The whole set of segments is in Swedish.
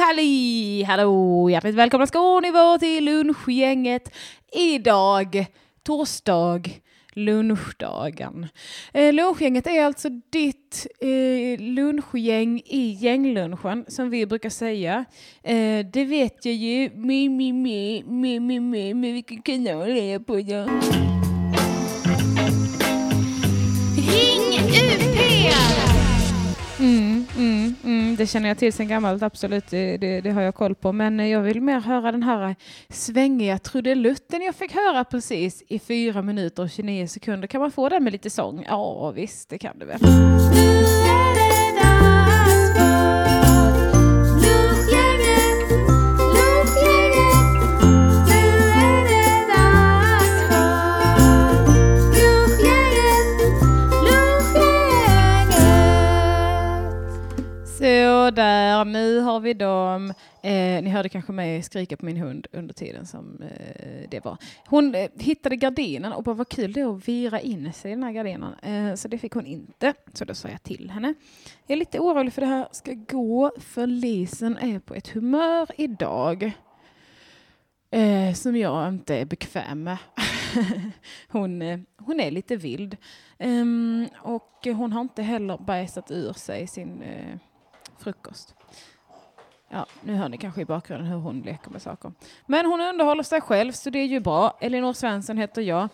Halli, hallå, hjärtligt välkomna ska ni vara till lunchgänget. Idag, torsdag, lunchdagen. Eh, lunchgänget är alltså ditt eh, lunchgäng i gänglunchen som vi brukar säga. Eh, det vet jag ju, mi, mi, mi, mi, mi, mi, mi, vilken kanal är jag på då? Ring UP! Mm, mm, mm, det känner jag till sen gammalt, absolut. Det, det, det, har jag koll på. Men eh, jag vill mer höra den här eh, svängiga trudelutten jag fick höra precis i fyra minuter och 29 sekunder. Kan man få den med lite sång? Ja, visst, det kan du väl. Där, nu har vi dem. Eh, ni hörde kanske mig skrika på min hund under tiden som eh, det var. Hon eh, hittade gardinen och bara vad kul det är att vira in sig i den här gardinen. Eh, så det fick hon inte, så då sa jag till henne. Jag är lite orolig för det här ska gå, för Lisen är på ett humör idag eh, som jag inte är bekväm med. hon, eh, hon är lite vild. Ehm, och hon har inte heller bajsat ur sig sin eh, frukost. Ja, nu hör ni kanske i bakgrunden hur hon leker med saker. Men hon underhåller sig själv, så det är ju bra. Elinor Svensson heter jag.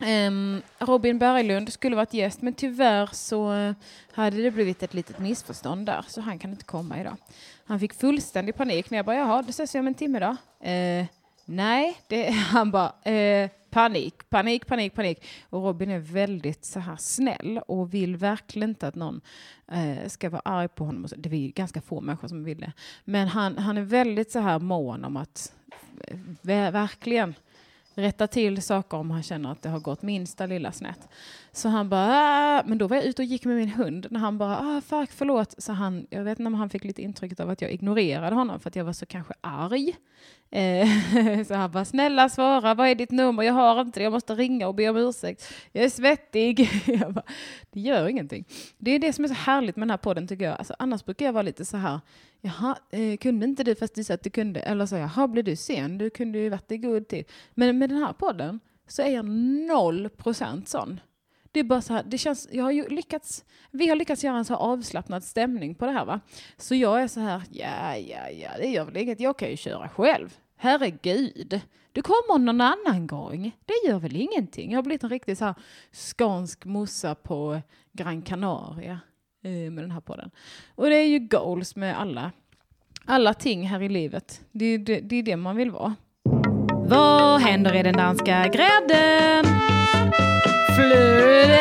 Um, Robin Berglund skulle varit gäst, men tyvärr så eh, hade det blivit ett litet missförstånd där, så han kan inte komma idag. Han fick fullständig panik när jag bara, jaha, det ses vi om en timme då. Uh, nej, det, han bara, uh, panik, panik, panik, panik. Och Robin är väldigt så här snäll och vill verkligen inte att någon eh, ska vara arg på honom. Det är ganska få människor som vill det. Men han, han är väldigt så här mån om att eh, verkligen rätta till saker om han känner att det har gått minsta lilla snett. Så han bara, ah, ah. men då var jag ute och gick med min hund när han bara, ah, fuck, förlåt. Så han, jag vet inte om han fick lite intrycket av att jag ignorerade honom för att jag var så kanske arg. Eh, så han bara, snälla svara, vad är ditt nummer? Jag har inte det, jag måste ringa och be om ursäkt. Jag är svettig. Jag bara, det gör ingenting. Det är det som är så härligt med den här podden tycker jag. Alltså, annars brukar jag vara lite så här, jaha, eh, kunde inte du fast du sa att du kunde? Eller så, jaha, blev du sen? Du kunde ju varit i god tid. Men med den här podden så är jag noll procent sån. Det är bara så här, det känns, jag har ju lyckats, vi har lyckats göra en så avslappnad stämning på det här va. Så jag är så här, ja, ja, ja, det gör väl inget, jag kan ju köra själv. Herregud, du kommer någon annan gång. Det gör väl ingenting. Jag har blivit en riktig så här skånsk mossa på Gran Canaria eh, med den här podden. Och det är ju goals med alla, alla ting här i livet. Det, det, det är det man vill vara. Vad händer i den danska grädden? Flöde.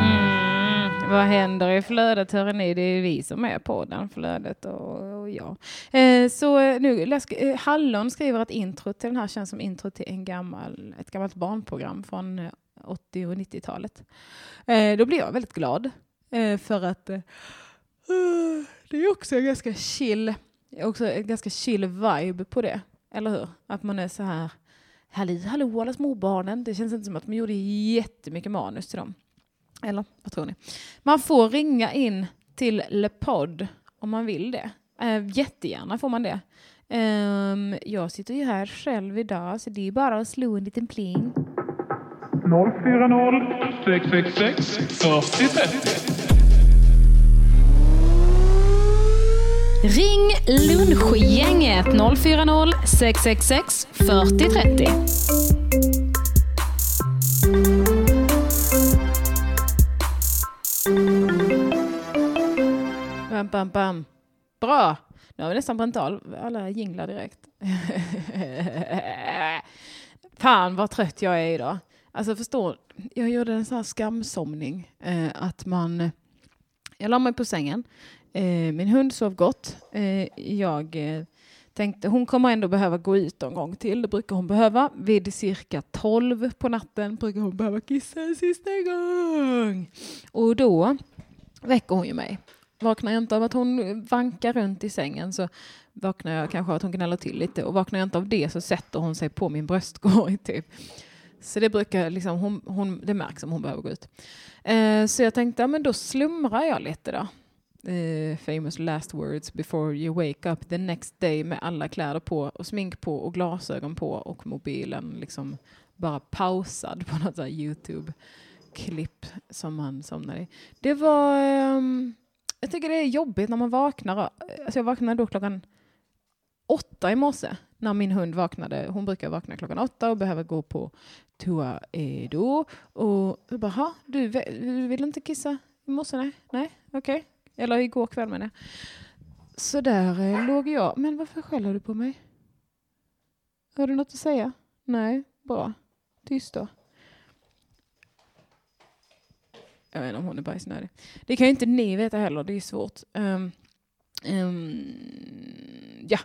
Mm, vad händer i flödet hör ni? Det är vi som är på den flödet och, och jag. Eh, så nu, läsk, eh, Hallon skriver att intro till den här känns som intro till en gammal, ett gammalt barnprogram från eh, 80 och 90-talet. Eh, då blir jag väldigt glad eh, för att eh, det är också en ganska chill, också en ganska chill vibe på det. Eller hur? Att man är så här Halli hallå alla småbarnen. Det känns inte som att man gjorde jättemycket manus till dem. Eller vad tror ni? Man får ringa in till LePod om man vill det. Eh, jättegärna får man det. Um, jag sitter ju här själv idag så det är bara att slå en liten pling. 040 666 4030 Ring lunchgänget 040 666 4030. Bam, bam, bam. Bra! Nu har vi nästan bränt av alla jinglar direkt. Fan vad trött jag är idag. Alltså förstår, jag gjorde en sån här skamsomning. Eh, att man... Jag la mig på sängen. Eh, min hund sov gott. Eh, jag eh, tänkte hon kommer ändå behöva gå ut en gång till. Det brukar hon behöva. Vid cirka 12 på natten brukar hon behöva kissa en sista gång. Och då väcker hon ju mig Vaknar jag inte av att hon vankar runt i sängen så vaknar jag kanske av att hon gnäller till lite och vaknar jag inte av det så sätter hon sig på min bröstkorg typ. Så det brukar liksom, hon, hon, det märks om hon behöver gå ut. Eh, så jag tänkte, ja men då slumrar jag lite då. Eh, famous last words before you wake up the next day med alla kläder på och smink på och glasögon på och mobilen liksom bara pausad på något Youtube-klipp som man somnar i. Det var, Um, jag tycker det är jobbigt när man vaknar. Alltså jag vaknade då klockan åtta i morse när min hund vaknade. Hon brukar vakna klockan åtta och behöver gå på toa då. Och jag bara, du, du vill inte kissa i morse? Nej, nej, okej. Eller igår kväll menar jag. Så där eh, låg jag. Men varför skäller du på mig? Har du något att säga? Nej, bra. Tyst då. Jag vet inte om hon är bajsnödig. Det kan ju inte ni veta heller, det är svårt. Um, um, ja.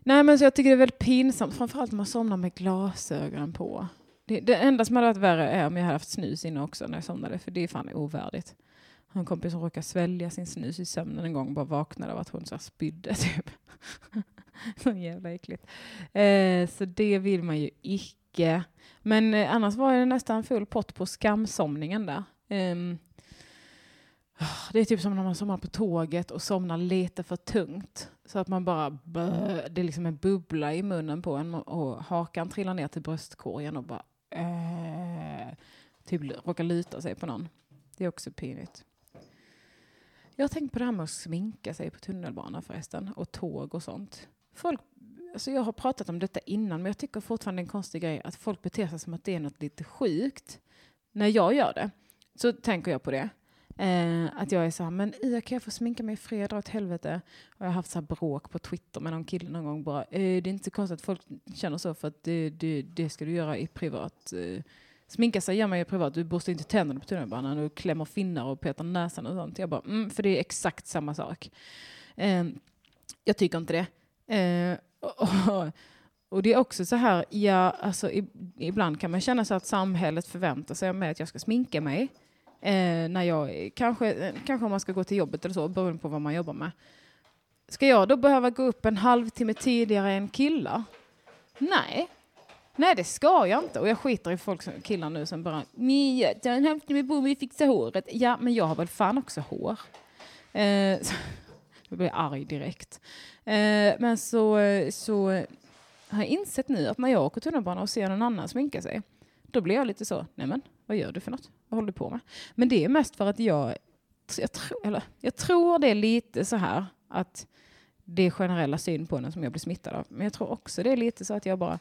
Nej men så jag tycker det är väldigt pinsamt, framförallt när man somnar med glasögonen på. Det, det enda som hade varit värre är om jag hade haft snus inne också när jag somnade, för det är fan ovärdigt. Har en kompis som råkade svälja sin snus i sömnen en gång och bara vaknade av att hon så här spydde typ. så jävla äckligt. Eh, så det vill man ju icke. Men eh, annars var det nästan full pott på skamsomningen där. Eh, det är typ som när man somnar på tåget och somnar lite för tungt. Så att man bara, bö, det är liksom en bubbla i munnen på en och hakan trillar ner till bröstkorgen och bara eh, typ råkar luta sig på någon. Det är också pinigt. Jag har tänkt på det här med att sminka sig på tunnelbanan förresten och tåg och sånt. Folk, alltså jag har pratat om detta innan men jag tycker fortfarande det är en konstig grej att folk beter sig som att det är något lite sjukt. När jag gör det så tänker jag på det. Eh, att jag är så här, men Ia kan jag få sminka mig i fred, dra åt helvete. Och jag har haft så här bråk på Twitter med någon kille någon gång bara, eh, det är inte så konstigt att folk känner så för att det, det, det ska du göra i privat. Eh, sminka sig gör man ju privat, du borstar inte tänderna på tunnelbanan och klämmer finnar och petar näsan och sånt. Jag bara, mm, för det är exakt samma sak. Eh, jag tycker inte det. Eh, och, och, och det är också så här, ja, alltså, i, ibland kan man känna så att samhället förväntar sig av mig att jag ska sminka mig. Eh, när jag, kanske, eh, kanske om man ska gå till jobbet eller så, beroende på vad man jobbar med. Ska jag då behöva gå upp en halvtimme tidigare än killar? Nej. Nej, det ska jag inte. Och jag skiter i folk som, killar nu som bara Mia, ta en halvtimme på mig håret. Ja, men jag har väl fan också hår. Eh, så, jag blir arg direkt. Eh, men så, så har jag insett nu att när jag åker tunnelbana och ser någon annan sminka sig, då blir jag lite så, nej men vad gör du för något? Vad håller du på med? Men det är mest för att jag, jag, tro, eller, jag tror det är lite så här att det är generella syn på den som jag blir smittad av. Men jag tror också det är lite så att jag bara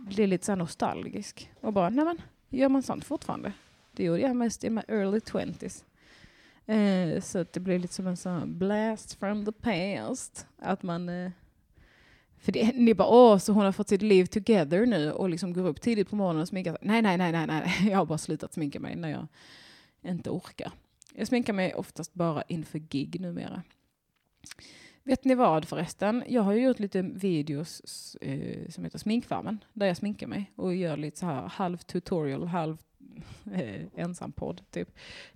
blir lite så nostalgisk och bara, nej men gör man sånt fortfarande? Det gjorde jag mest i my early twenties. Eh, så att det blir lite som en sån blast from the past. Att man eh, för det, ni bara, åh, så hon har fått sitt liv together nu och liksom går upp tidigt på morgonen och sminkar sig. Nej, nej, nej, nej, nej, jag har bara slutat sminka mig när jag inte orkar. Jag sminkar mig oftast bara inför gig numera. Vet ni vad förresten? Jag har ju gjort lite videos eh, som heter Sminkfarmen, där jag sminkar mig och gör lite så här halv tutorial, halv eh, ensam podd typ.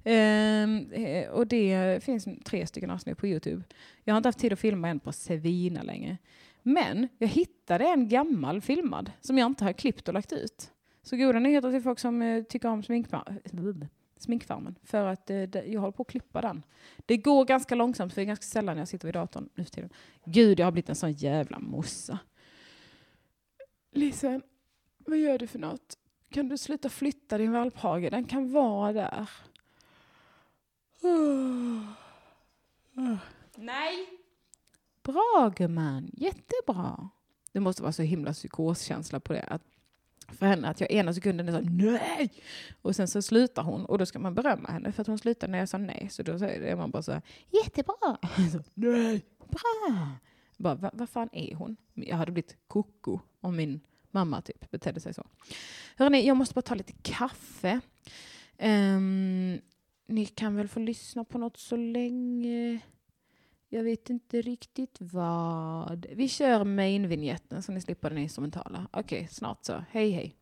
Ehm, eh, och det finns tre stycken avsnitt på Youtube. Jag har inte haft tid att filma en på Sevina länge. Men jag hittade en gammal filmad som jag inte har klippt och lagt ut. Så goda nyheter till folk som eh, tycker om sminkfarmen sminkfarmen. För att eh, jag håller på att klippa den. Det går ganska långsamt för det är ganska sällan jag sitter vid datorn nu för tiden. Gud, jag har blivit en sån jävla mossa. Lisen, vad gör du för något? Kan du sluta flytta din valphage? Den kan vara där. Nej! Bra gumman, jättebra. Det måste vara så himla psykoskänsla på det. Att för henne att jag ena sekunden är så nej! Och sen så slutar hon och då ska man berömma henne för att hon slutar när jag sa nej. Så då är man bara så här, jättebra! Så, nej! Bra! Bara, vad vad fan är hon? Jag hade blivit koko om min mamma typ betedde sig så. Hörrni, jag måste bara ta lite kaffe. Ehm, ni kan väl få lyssna på något så länge. Jag vet inte riktigt vad. Vi kör main-vinjetten så ni slipper den instrumentala. Okej, snart så. Hej hej.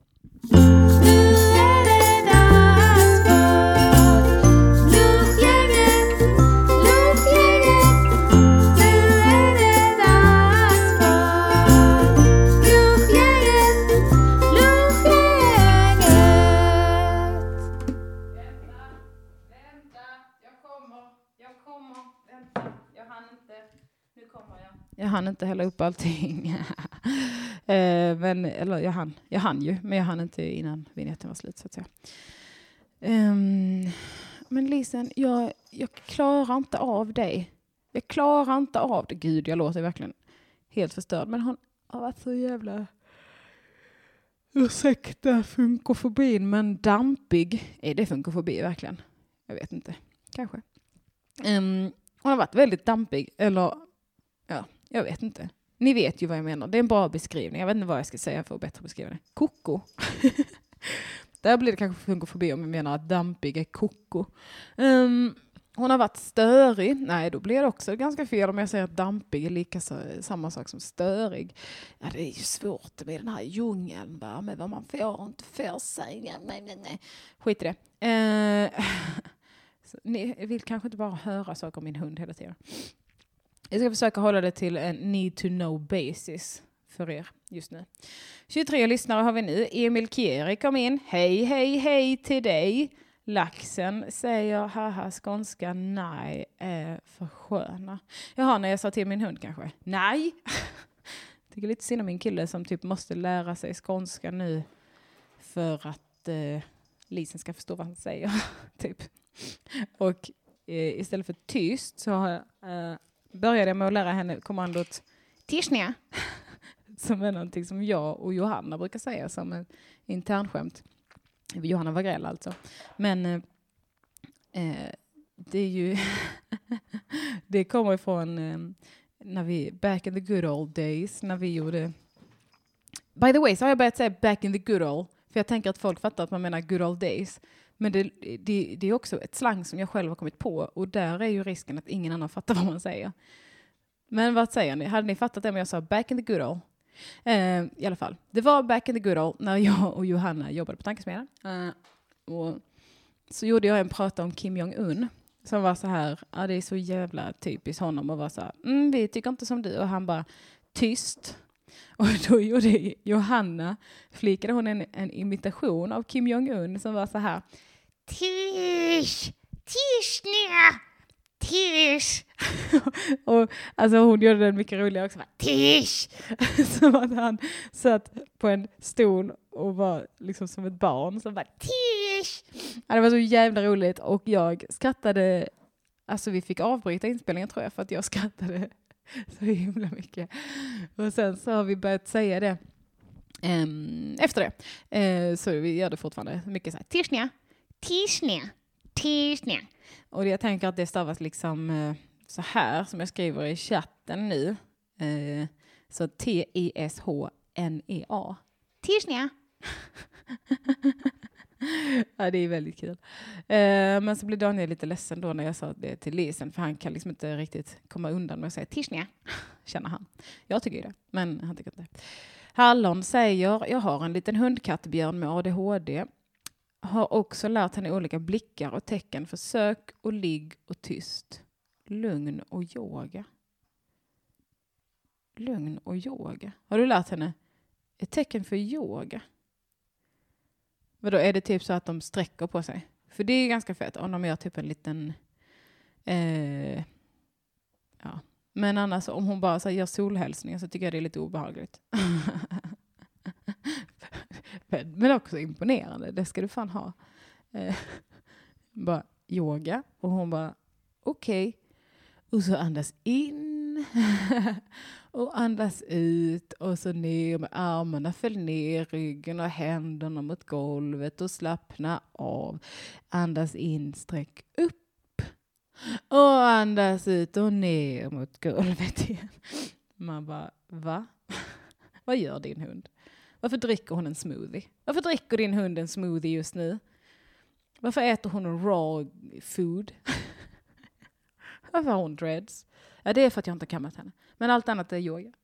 Hann inte hälla upp allting. eh, men, eller jag hann, jag hann ju, men jag hann inte innan vinjetten var slut så att säga. Um, men Lisen, jag, jag klarar inte av dig. Jag klarar inte av det. Gud, jag låter verkligen helt förstörd. Men hon har varit så jävla... Ursäkta funkofobin, men dampig. Är det funkofobi verkligen? Jag vet inte. Kanske. Um, hon har varit väldigt dampig, eller ja, jag vet inte. Ni vet ju vad jag menar. Det är en bra beskrivning. Jag vet inte vad jag ska säga för att bättre beskriva det. Koko. Där blir det kanske funkofobi om jag menar att dampig är koko. Um, hon har varit störig. Nej, då blir det också ganska fel om jag säger att dampig är lika så, samma sak som störig. Ja, det är ju svårt med den här djungeln, va? med vad man får och inte får säga. Nej, nej, nej. Skit i det. Uh, ni vill kanske inte bara höra saker om min hund hela tiden. Jag ska försöka hålla det till en need to know basis för er just nu. 23 lyssnare har vi nu. Emil Kieri kom in. Hej, hej, hej till dig. Laxen säger haha skånska nej är för sköna. Jaha, när jag sa till min hund kanske. Nej! Tycker lite synd om min kille som typ måste lära sig skånska nu för att eh, Lisen ska förstå vad han säger. typ. Och eh, istället för tyst så har eh, började jag med att lära henne kommandot Tischnia som är någonting som jag och Johanna brukar säga som en internskämt. Johanna Wagrell alltså. Men eh, eh det är ju det kommer ifrån eh, när vi, back in the good old days, när vi gjorde By the way så har jag börjat säga back in the good old, för jag tänker att folk fattar att man menar good old days. Men det, det, det är också ett slang som jag själv har kommit på och där är ju risken att ingen annan fattar vad man säger. Men vad säger ni? Hade ni fattat det om jag sa back in the good old? Eh, I alla fall, det var back in the good old när jag och Johanna jobbade på Tankesmedjan. Eh, och så gjorde jag en prata om Kim Jong-Un som var så här, ja det är så jävla typiskt honom att vara så här, mm, vi tycker inte som du och han bara tyst. Och då gjorde Johanna, flikade hon en, en imitation av Kim Jong-Un som var så här, tisch, tisch nu! Tisch! och alltså hon gjorde den mycket roligare också. Tisch! som att han satt på en stol och var liksom som ett barn som bara Tisch! Ja, det var så jävla roligt och jag skrattade, alltså vi fick avbryta inspelningen tror jag för att jag skrattade så himla mycket. Och sen så har vi börjat säga det ehm, efter det. Eh, så vi gör det fortfarande mycket så här, tischnia, tischnia, tischnia. Och jag tänker att det stavas liksom eh, så här som jag skriver i chatten nu. Eh, så T-I-S-H-N-E-A. Tischnia. ja, det är väldigt kul. Eh, men så blev Daniel lite ledsen då när jag sa det till Lisen, för han kan liksom inte riktigt komma undan med att säga tischnia, känner han. Jag tycker det, men han tycker inte. Hallon säger, jag har en liten hundkattbjörn med ADHD har också lärt henne olika blickar och tecken för sök och ligg och tyst. Lugn och yoga. Lugn och yoga. Har du lärt henne ett tecken för yoga? Vadå, är det typ så att de sträcker på sig? För det är ganska fett om de gör typ en liten... Eh, ja. Men annars om hon bara så gör solhälsningar så tycker jag det är lite obehagligt. Men också imponerande, det ska du fan ha. Eh, bara yoga och hon bara okej. Okay. Och så andas in och andas ut och så ner med armarna, fäll ner ryggen och händerna mot golvet och slappna av. Andas in, sträck upp och andas ut och ner mot golvet igen. Man bara, va? Vad gör din hund? Varför dricker hon en smoothie? Varför dricker din hund en smoothie just nu? Varför äter hon raw food? Varför har hon dreads? Ja, det är för att jag inte har kammat henne. Men allt annat är yoga.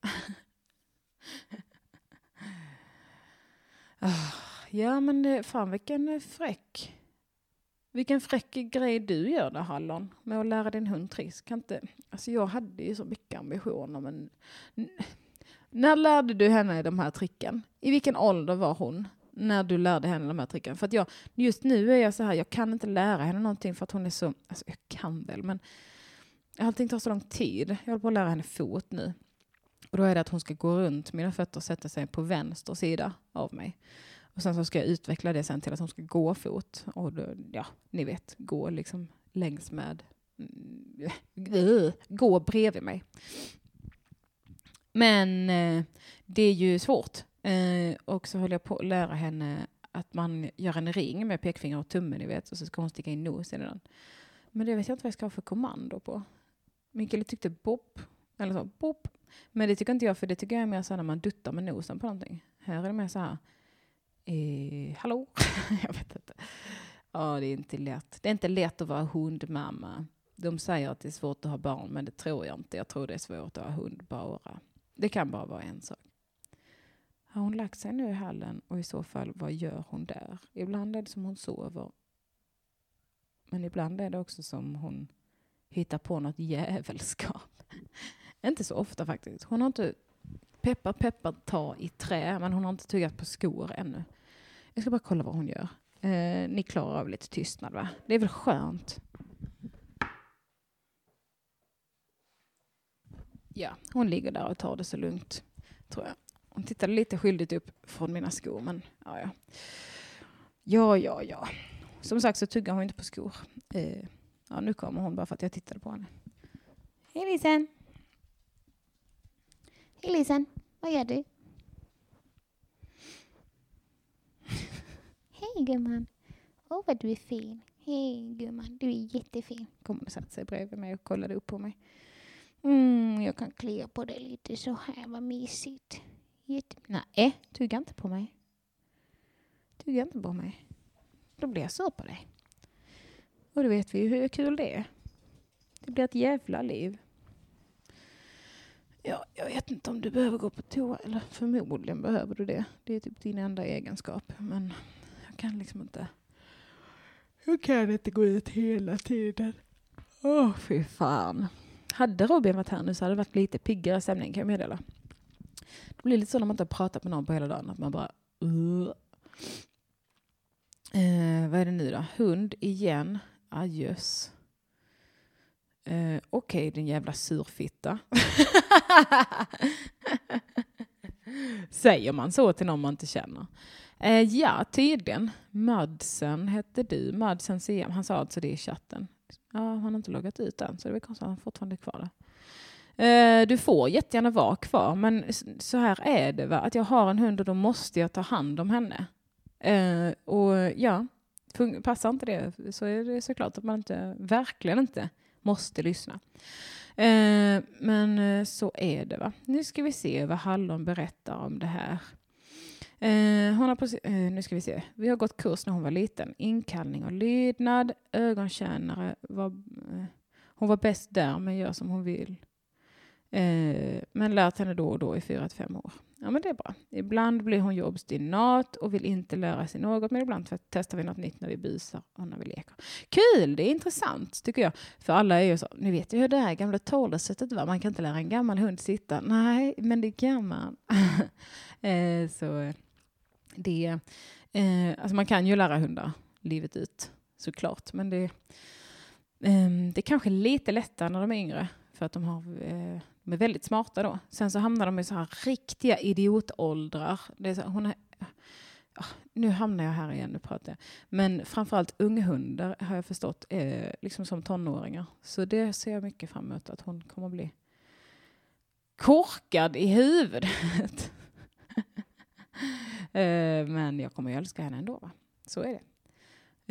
Ah, ja, men fan vilken fräck. Vilken fräck grej du gör där, Hallon, med att lära din hund triss. Kan inte, alltså jag hade ju så mycket ambitioner, men när lärde du henne de här tricken? I vilken ålder var hon när du lärde henne de här tricken? För att jag, just nu är jag så här, jag kan inte lära henne någonting för att hon är så, alltså jag kan väl, men allting tar så lång tid. Jag håller på att lära henne fot nu. Och då är det att hon ska gå runt mina fötter och sätta sig på vänster sida av mig. Och sen så ska jag utveckla det sen till att hon ska gå fot. Och då, ja, ni vet, gå liksom längs med, mm, gå bredvid mig. Men eh, det är ju svårt. Eh, och så höll jag på att lära henne att man gör en ring med pekfinger och tumme, ni vet, och så ska hon sticka in nosen i den. Men det vet jag inte vad jag ska ha för kommando på. Mikael tyckte bopp, eller så, bopp. Men det tycker inte jag, för det tycker jag är mer så när man duttar med nosen på någonting. Här är det mer så här, eh, hallå? jag vet inte. Ja, det är inte lätt. Det är inte lätt att vara hundmamma. De säger att det är svårt att ha barn, men det tror jag inte. Jag tror det är svårt att ha hund bara. Det kan bara vara en sak. Har hon lagt sig nu i hallen och i så fall, vad gör hon där? Ibland är det som hon sover. Men ibland är det också som hon hittar på något jävelskap. inte så ofta faktiskt. Hon har inte, peppar peppar ta i trä, men hon har inte tuggat på skor ännu. Jag ska bara kolla vad hon gör. Eh, ni klarar av lite tystnad va? Det är väl skönt? Ja, hon ligger där och tar det så lugnt, tror jag. Hon tittade lite skyldigt upp från mina skor, men ja, ja. Ja, ja, ja. Som sagt så tuggar hon inte på skor. Eh, ja, nu kommer hon bara för att jag tittade på henne. Hej Lisen! Hej Lisen, vad gör du? Hej gumman! Åh oh, vad du är fin. Hej gumman, du är jättefin. Kom och satte sig bredvid mig och kollade upp på mig. Mm, jag kan klia på dig lite så här, vad mysigt. Jätte... Nej, eh, tugga inte på mig. Tugga inte på mig. Då blir jag sur på dig. Och då vet vi ju hur kul det är. Det blir ett jävla liv. Ja, jag vet inte om du behöver gå på toa, eller förmodligen behöver du det. Det är typ din enda egenskap. Men jag kan liksom inte... Jag kan inte gå ut hela tiden. Åh, oh, fy fan. Hade Robin varit här nu så hade det varit lite piggare stämning kan jag meddela. Det blir lite så när man inte har pratat med någon på hela dagen, att man bara... Uh. Eh, vad är det nu då? Hund igen. Ah, Adjöss. Eh, Okej, okay, din jävla surfitta. Säger man så till någon man inte känner? Eh, ja, tydligen. Madsen hette du. Madsen CM. Han sa alltså det i chatten. Ja, han har inte loggat ut än, så det är konstigt att han fortfarande är kvar där. Eh, du får jättegärna vara kvar, men så här är det. Va? Att jag har en hund och då måste jag ta hand om henne. Eh, och ja, passar inte det så är det såklart att man inte, verkligen inte måste lyssna. Eh, men eh, så är det. va. Nu ska vi se vad Hallon berättar om det här. Eh, hon har precis, eh, nu ska vi se. Vi har gått kurs när hon var liten. Inkallning och lydnad, ögonkännare. Var, eh, hon var bäst där men gör som hon vill. Men lärt henne då och då i fyra till fem år. Ja, men det är bra. Ibland blir hon jobbstinat och vill inte lära sig något, men ibland testar vi något nytt när vi busar och när vi leker. Kul! Det är intressant, tycker jag. För alla är ju så, ni vet ju hur det här gamla talesättet var, man kan inte lära en gammal hund sitta. Nej, men det kan man. så det, eh, alltså man kan ju lära hundar livet ut, såklart, men det, eh, det är kanske lite lättare när de är yngre, för att de har eh, de är väldigt smarta då. Sen så hamnar de i så här riktiga idiotåldrar. Det är så, hon är, ah, nu hamnar jag här igen, nu pratar jag. Men framförallt unghundar har jag förstått är liksom som tonåringar. Så det ser jag mycket fram emot, att hon kommer bli korkad i huvudet. eh, men jag kommer ju älska henne ändå. Va? Så är det.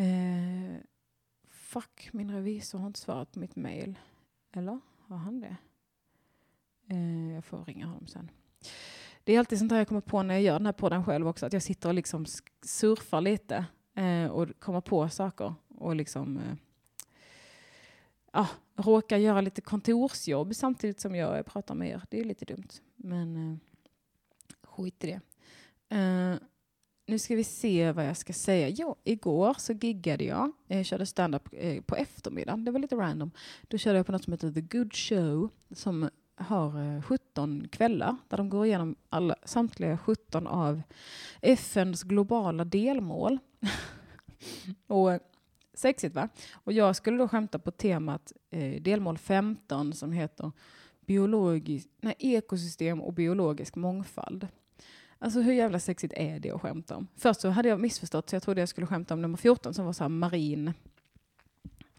Eh, fuck, min revisor har inte svarat på mitt mail. Eller har han det? Eh, jag får ringa honom sen. Det är alltid sånt här jag kommer på när jag gör den här podden själv också, att jag sitter och liksom surfar lite eh, och kommer på saker och liksom eh, råkar göra lite kontorsjobb samtidigt som jag pratar med er. Det är lite dumt, men eh, skit i det. Uh, nu ska vi se vad jag ska säga. Jo, igår så giggade jag. Jag körde stand-up eh, på eftermiddagen. Det var lite random. Då körde jag på något som heter The Good Show som har eh, 17 kvällar där de går igenom alla, samtliga 17 av FNs globala delmål. och Sexigt va? Och jag skulle då skämta på temat eh, delmål 15 som heter biologisk, nej, ekosystem och biologisk mångfald. Alltså hur jävla sexigt är det att skämta om? Först så hade jag missförstått så jag trodde jag skulle skämta om nummer 14 som var så här marin,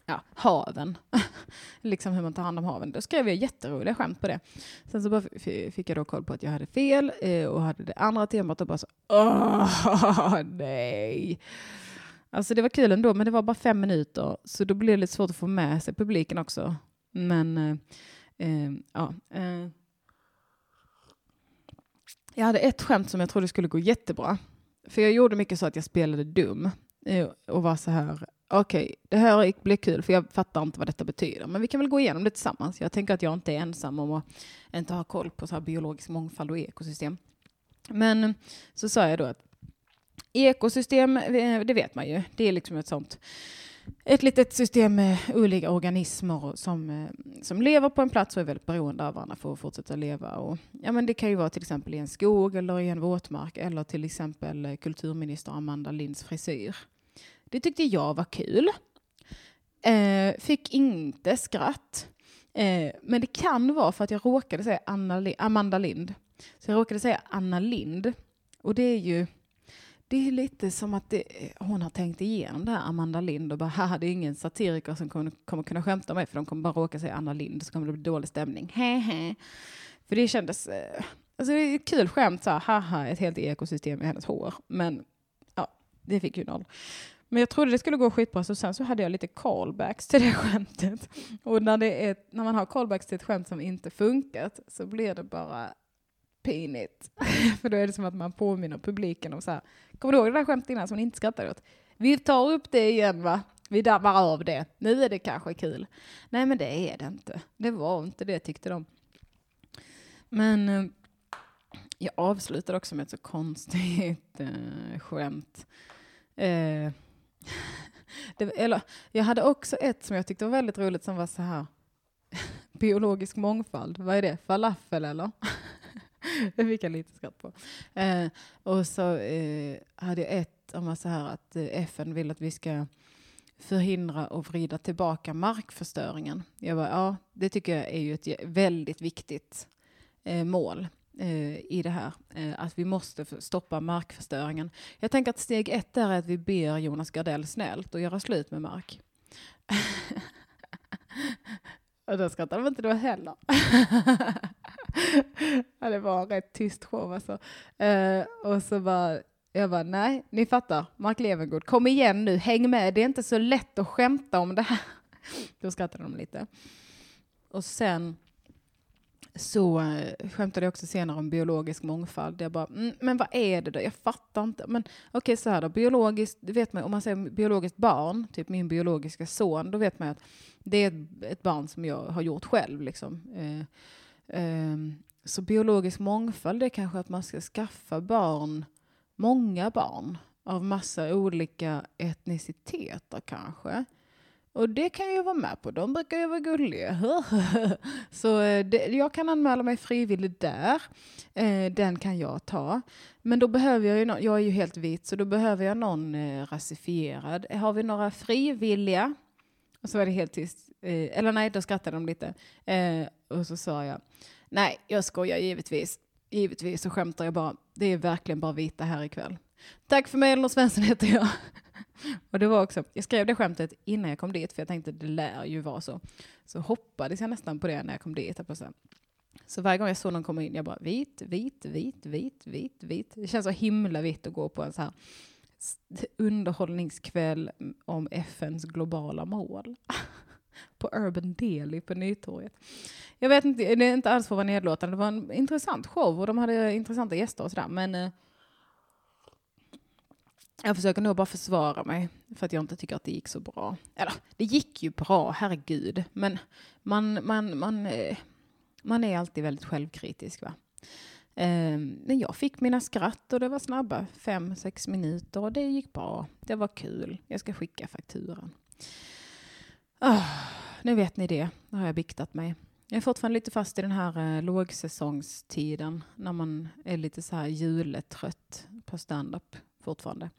ja, haven. liksom hur man tar hand om haven. Då skrev jag jätteroliga skämt på det. Sen så bara fick jag då koll på att jag hade fel eh, och hade det andra temat och bara så, åh nej. Alltså det var kul ändå, men det var bara fem minuter, så då blev det lite svårt att få med sig publiken också. Men eh, eh, ja. Eh. Jag hade ett skämt som jag trodde skulle gå jättebra. För jag gjorde mycket så att jag spelade dum eh, och var så här, okej, det här blir kul för jag fattar inte vad detta betyder. Men vi kan väl gå igenom det tillsammans. Jag tänker att jag inte är ensam om att inte ha koll på så här biologisk mångfald och ekosystem. Men så sa jag då att ekosystem, eh, det vet man ju, det är liksom ett sånt ett litet system med olika organismer som, eh, som lever på en plats och är väldigt beroende av varandra för att fortsätta leva. Och, ja, men det kan ju vara till exempel i en skog eller i en våtmark eller till exempel eh, kulturminister Amanda Linds frisyr. Det tyckte jag var kul. Eh, fick inte skratt. Eh, men det kan vara för att jag råkade säga Anna Li- Amanda Lind. Så jag råkade säga Anna Lind. Och det är ju det är lite som att det, hon har tänkt igenom det här, Amanda Lind, och bara, haha, det är ingen satiriker som kommer, kommer kunna skämta om mig för de kommer bara råka säga Anna Lind, så kommer det bli dålig stämning. Hehe. För det kändes, eh, alltså det är ett kul skämt, så här, haha, ett helt ekosystem i hennes hår. Men ja, det fick ju noll. Men jag trodde det skulle gå skitbra, så sen så hade jag lite callbacks till det skämtet. Och när, det är, när man har callbacks till ett skämt som inte funkat, så blir det bara pinigt. För då är det som att man påminner publiken om så här, kommer du ihåg det där skämtet innan som ni inte skrattade åt? Vi tar upp det igen va? Vi dammar av det. Nu är det kanske kul. Nej men det är det inte. Det var inte det tyckte de. Men eh, jag avslutade också med ett så konstigt eh, skämt. Eh, det, eller, jag hade också ett som jag tyckte var väldigt roligt som var så här. Biologisk mångfald, vad är det? Falafel eller? det fick jag lite skratt på. Eh, och så eh, hade jag ett om så här att eh, FN vill att vi ska förhindra och vrida tillbaka markförstöringen. Jag bara, ja, det tycker jag är ju ett väldigt viktigt eh, mål eh, i det här. Eh, att vi måste stoppa markförstöringen. Jag tänker att steg ett är att vi ber Jonas Gardell snällt att göra slut med mark. och då skrattar de inte då heller. ja, det var en rätt tyst show alltså. Eh, och så bara, jag bara, nej, ni fattar, Mark Levengood, kom igen nu, häng med, det är inte så lätt att skämta om det här. Då skrattade de lite. Och sen så eh, skämtade jag också senare om biologisk mångfald. Jag bara, mm, men vad är det då? Jag fattar inte. Men okej, så här då, biologiskt, det vet man om man säger biologiskt barn, typ min biologiska son, då vet man ju att det är ett, ett barn som jag har gjort själv. Liksom. Eh, Um, så biologisk mångfald är kanske att man ska skaffa barn, många barn av massa olika etniciteter kanske. Och det kan jag ju vara med på, de brukar ju vara gulliga. Så eh, det, jag kan anmäla mig frivilligt där. Eh, den kan jag ta. Men då behöver jag ju, någon, jag är ju helt vit, så då behöver jag någon eh, rasifierad. Har vi några frivilliga? Och så var det helt tyst. Eh, eller nej, då skrattade de lite. Eh, och så sa jag, nej, jag skojar givetvis. Givetvis så skämtar jag bara. Det är verkligen bara vita här ikväll. Tack för mig, Elinor Svensson heter jag. Och det var också, jag skrev det skämtet innan jag kom dit, för jag tänkte det lär ju vara så. Så hoppades jag nästan på det när jag kom dit. så. så varje gång jag såg någon komma in, jag bara vit, vit, vit, vit, vit, vit. Det känns så himla vitt att gå på en så här underhållningskväll om FNs globala mål. på Urban Deli på Nytorget. Jag vet inte, det är inte alls för att vara nedlåtande, det var en intressant show och de hade intressanta gäster och sådär. Men eh, jag försöker nog bara försvara mig för att jag inte tycker att det gick så bra. Eller, det gick ju bra, herregud. Men man, man, man, eh, man är alltid väldigt självkritisk. Va? Ehm, men jag fick mina skratt och det var snabba, fem, sex minuter och det gick bra. Det var kul. Jag ska skicka fakturan. Oh, nu vet ni det. Nu har jag biktat mig. Jag är fortfarande lite fast i den här eh, lågsäsongstiden när man är lite så här juletrött på standup fortfarande.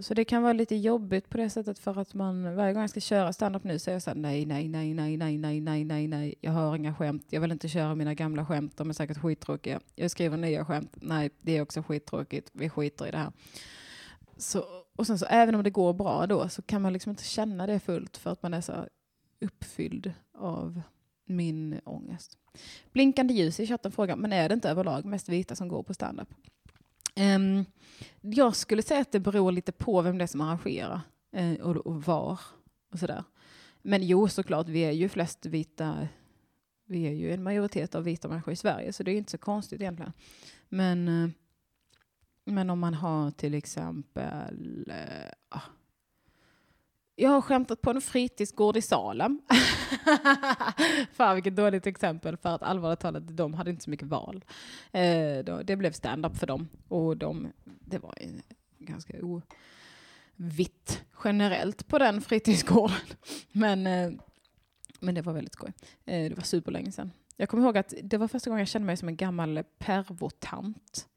Så det kan vara lite jobbigt på det sättet för att man varje gång jag ska köra standup nu så är jag så här, nej, nej, nej, nej, nej, nej, nej, nej, nej, jag har inga skämt, jag vill inte köra mina gamla skämt, de är säkert skittråkiga. Jag skriver nya skämt, nej, det är också skittråkigt, vi skiter i det här. Så, och sen så även om det går bra då så kan man liksom inte känna det fullt för att man är så uppfylld av min ångest. Blinkande ljus i chatten frågar, men är det inte överlag mest vita som går på standup? Um, jag skulle säga att det beror lite på vem det är som arrangerar uh, och, och var och sådär. Men jo, såklart, vi är ju flest vita. Vi är ju en majoritet av vita människor i Sverige, så det är inte så konstigt egentligen. Men, uh, men om man har till exempel Äh, jag har skämtat på en fritidsgård i Salem. Fan vilket dåligt exempel för att allvarligt talat, de hade inte så mycket val. Eh, då, det blev stand-up för dem och de, det var ganska ovitt generellt på den fritidsgården. Men, eh, men det var väldigt skoj. Eh, det var superlänge sedan. Jag kommer ihåg att det var första gången jag kände mig som en gammal pervotant.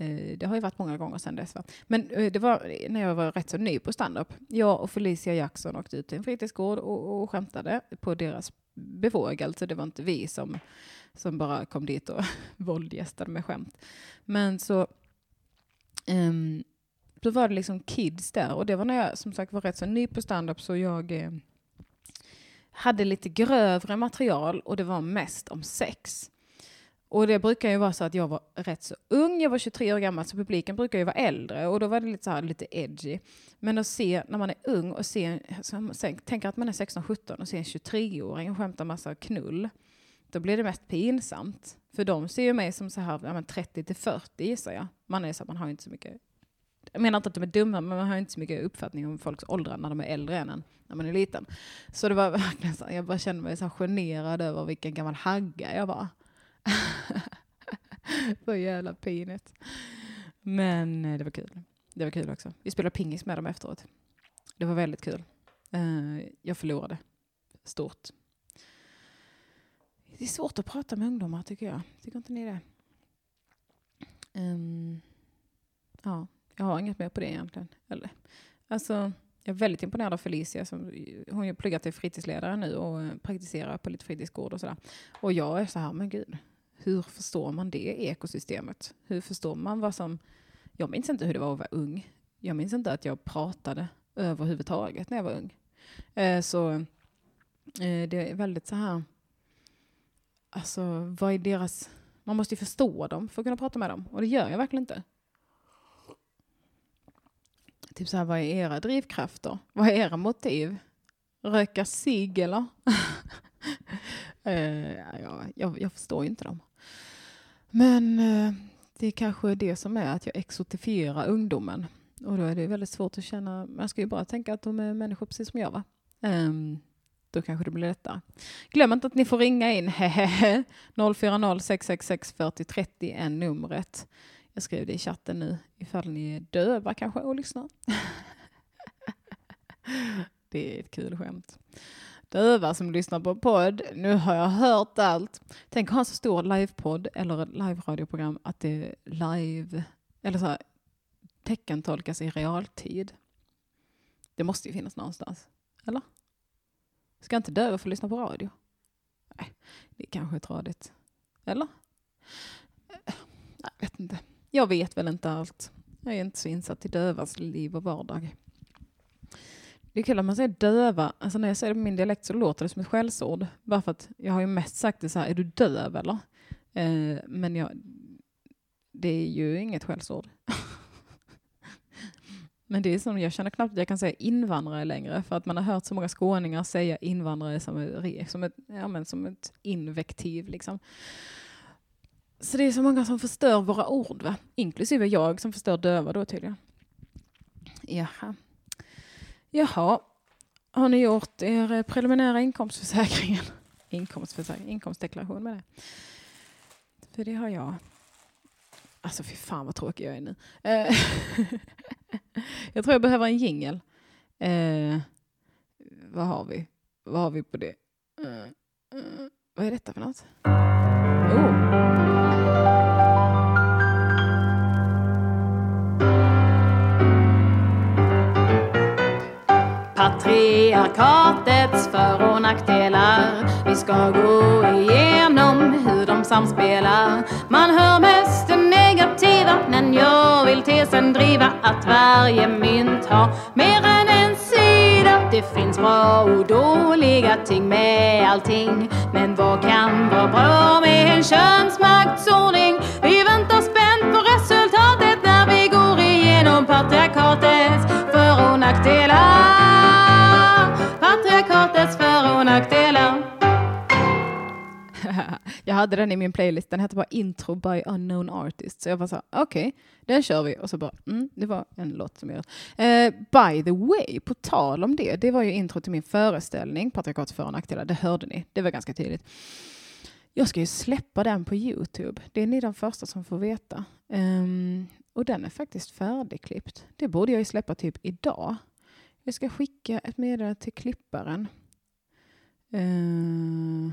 Eh, det har ju varit många gånger sedan dess. Va? Men eh, det var när jag var rätt så ny på standup. Jag och Felicia Jackson åkte ut till en fritidsgård och, och skämtade på deras bevågelse. Alltså, det var inte vi som, som bara kom dit och våldgästade med skämt. Men så, um, då var det liksom kids där och det var när jag som sagt var rätt så ny på standup så jag eh, hade lite grövre material och det var mest om sex. Och det brukar ju vara så att jag var rätt så ung, jag var 23 år gammal, så publiken brukar ju vara äldre och då var det lite så här, lite edgy. Men att se när man är ung och se, tänker att man är 16-17 och ser en 23-åring skämta massa knull, då blir det mest pinsamt. För de ser ju mig som så här, ja, 30 till 40 gissar jag. Man är så man har inte så mycket jag menar inte att de är dumma, men man har inte så mycket uppfattning om folks åldrar när de är äldre än en, när man är liten. Så det var verkligen så, jag bara kände mig så generad över vilken gammal hagga jag var. så jävla pinigt. Men eh, det var kul. Det var kul också. Vi spelade pingis med dem efteråt. Det var väldigt kul. Eh, jag förlorade. Stort. Det är svårt att prata med ungdomar tycker jag. Tycker inte ni det? Um, ja, jag har inget mer på det egentligen. Eller, alltså, jag är väldigt imponerad av Felicia. Som, hon pluggar till fritidsledare nu och eh, praktiserar på lite fritidsgård och sådär. Och jag är så här, men gud, hur förstår man det ekosystemet? Hur förstår man vad som... Jag minns inte hur det var att vara ung. Jag minns inte att jag pratade överhuvudtaget när jag var ung. Eh, så eh, det är väldigt så här... Alltså, vad är deras... Man måste ju förstå dem för att kunna prata med dem. Och det gör jag verkligen inte. Typ så här, vad är era drivkrafter? Vad är era motiv? Röka cigg eller? uh, ja, jag, jag, förstår inte dem. Men eh, det är kanske det som är att jag exotifierar ungdomen. Och då är det väldigt svårt att känna, man ska ju bara tänka att de är människor precis som jag va. Um, då kanske det blir lättare. Glöm inte att ni får ringa in, 040 666 40 30 är numret. Jag skrev det i chatten nu, ifall ni är döva kanske och lyssnar. det är ett kul skämt. Döva som lyssnar på podd, nu har jag hört allt. Tänk att ha en så stor livepodd eller live-radioprogram att det är live, eller så här, tecken tolkas i realtid. Det måste ju finnas någonstans, eller? Ska inte döva få lyssna på radio? Nej, det är kanske är tradigt. Eller? Jag vet inte. Jag vet väl inte allt. Jag är inte så insatt i dövas liv och vardag. Det är kul att man säger döva. Alltså när jag säger det på min dialekt så låter det som ett skällsord. Bara för att jag har ju mest sagt det så här, är du döv eller? Eh, men jag, det är ju inget skällsord. men det är som, jag känner knappt att jag kan säga invandrare längre. För att man har hört så många skåningar säga invandrare som ett, som ett, ja, men som ett invektiv. Liksom. Så det är så många som förstör våra ord, va? inklusive jag som förstör döva då tydligen. Jaha. Jaha. Har ni gjort er eh, preliminära inkomstförsäkringen? Inkomstförsäkring, inkomstdeklaration med det. För det har jag. Alltså fy fan vad tråkig jag är nu. Eh, jag tror jag behöver en jingel. Eh, vad har vi? Vad har vi på det? Eh, eh vad är detta för något? Oh. Patriarkatets för och nackdelar. Vi ska gå igenom hur de samspelar. Man hör mest det negativa, men jag vill tesen driva att varje mynt har mer än en sida. Det finns bra och dåliga ting med allting. Men vad kan vara bra med en könsmaktsordning? Vi väntar spänt på resultatet när vi går igenom patriarkatets och nackdelar. Patriarkatets för och nackdelar. jag hade den i min playlist, den hette bara Intro by Unknown Artist. Så jag var så här, okej, den kör vi. Och så bara, mm, det var en låt som jag... Eh, by the way, på tal om det, det var ju intro till min föreställning, Patriarkatets för och nackdelar, det hörde ni, det var ganska tydligt. Jag ska ju släppa den på Youtube, det är ni de första som får veta. Um, och den är faktiskt färdigklippt. Det borde jag ju släppa typ idag. Jag ska skicka ett meddelande till klipparen. Uh,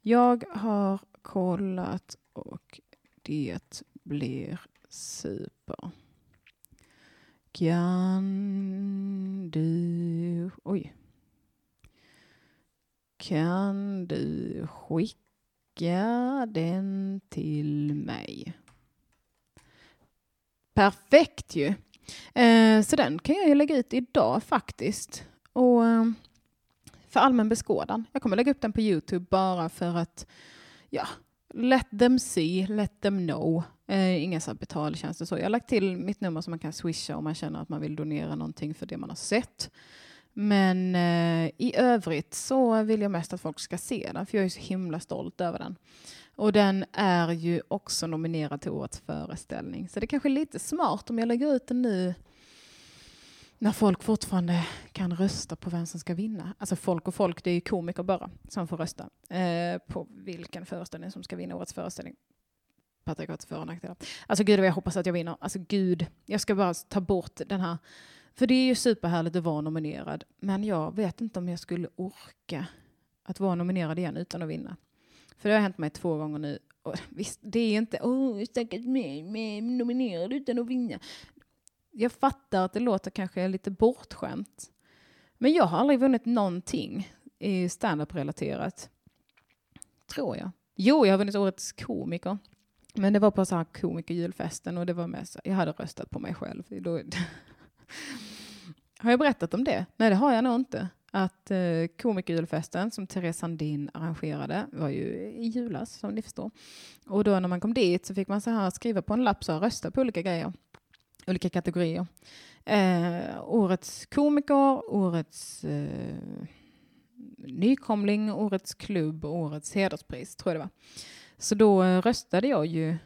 jag har kollat och det blir super. Kan du... Oj. Kan du skicka den till mig? Perfekt ju! Eh, så den kan jag ju lägga ut idag faktiskt. Och eh, för allmän beskådan. Jag kommer lägga upp den på Youtube bara för att ja, let them see, let them know. Eh, inga så betaltjänster så. Jag har lagt till mitt nummer som man kan swisha om man känner att man vill donera någonting för det man har sett. Men eh, i övrigt så vill jag mest att folk ska se den, för jag är så himla stolt över den. Och den är ju också nominerad till årets föreställning. Så det är kanske är lite smart om jag lägger ut den nu när folk fortfarande kan rösta på vem som ska vinna. Alltså folk och folk, det är ju komiker bara som får rösta eh, på vilken föreställning som ska vinna årets föreställning. Patriarkatets för och nackdelar. Alltså gud vad jag hoppas att jag vinner. Alltså gud, jag ska bara ta bort den här. För det är ju superhärligt att vara nominerad. Men jag vet inte om jag skulle orka att vara nominerad igen utan att vinna. För det har hänt mig två gånger nu. Och visst, det är inte åh, stackars mig, mig nominerad utan att vinna. Jag fattar att det låter kanske lite bortskämt. Men jag har aldrig vunnit någonting i standup-relaterat. Tror jag. Jo, jag har vunnit årets komiker. Men det var på så här komikerjulfesten och det var med så, jag hade röstat på mig själv. Har jag berättat om det? Nej, det har jag nog inte. Att eh, komikerjulfesten som Therese Sandin arrangerade var ju i julas som ni förstår. Och då när man kom dit så fick man så här skriva på en lapp så här, rösta på olika grejer. Olika kategorier. Eh, årets komiker, årets eh, nykomling, årets klubb och årets hederspris tror jag det var. Så då eh, röstade jag ju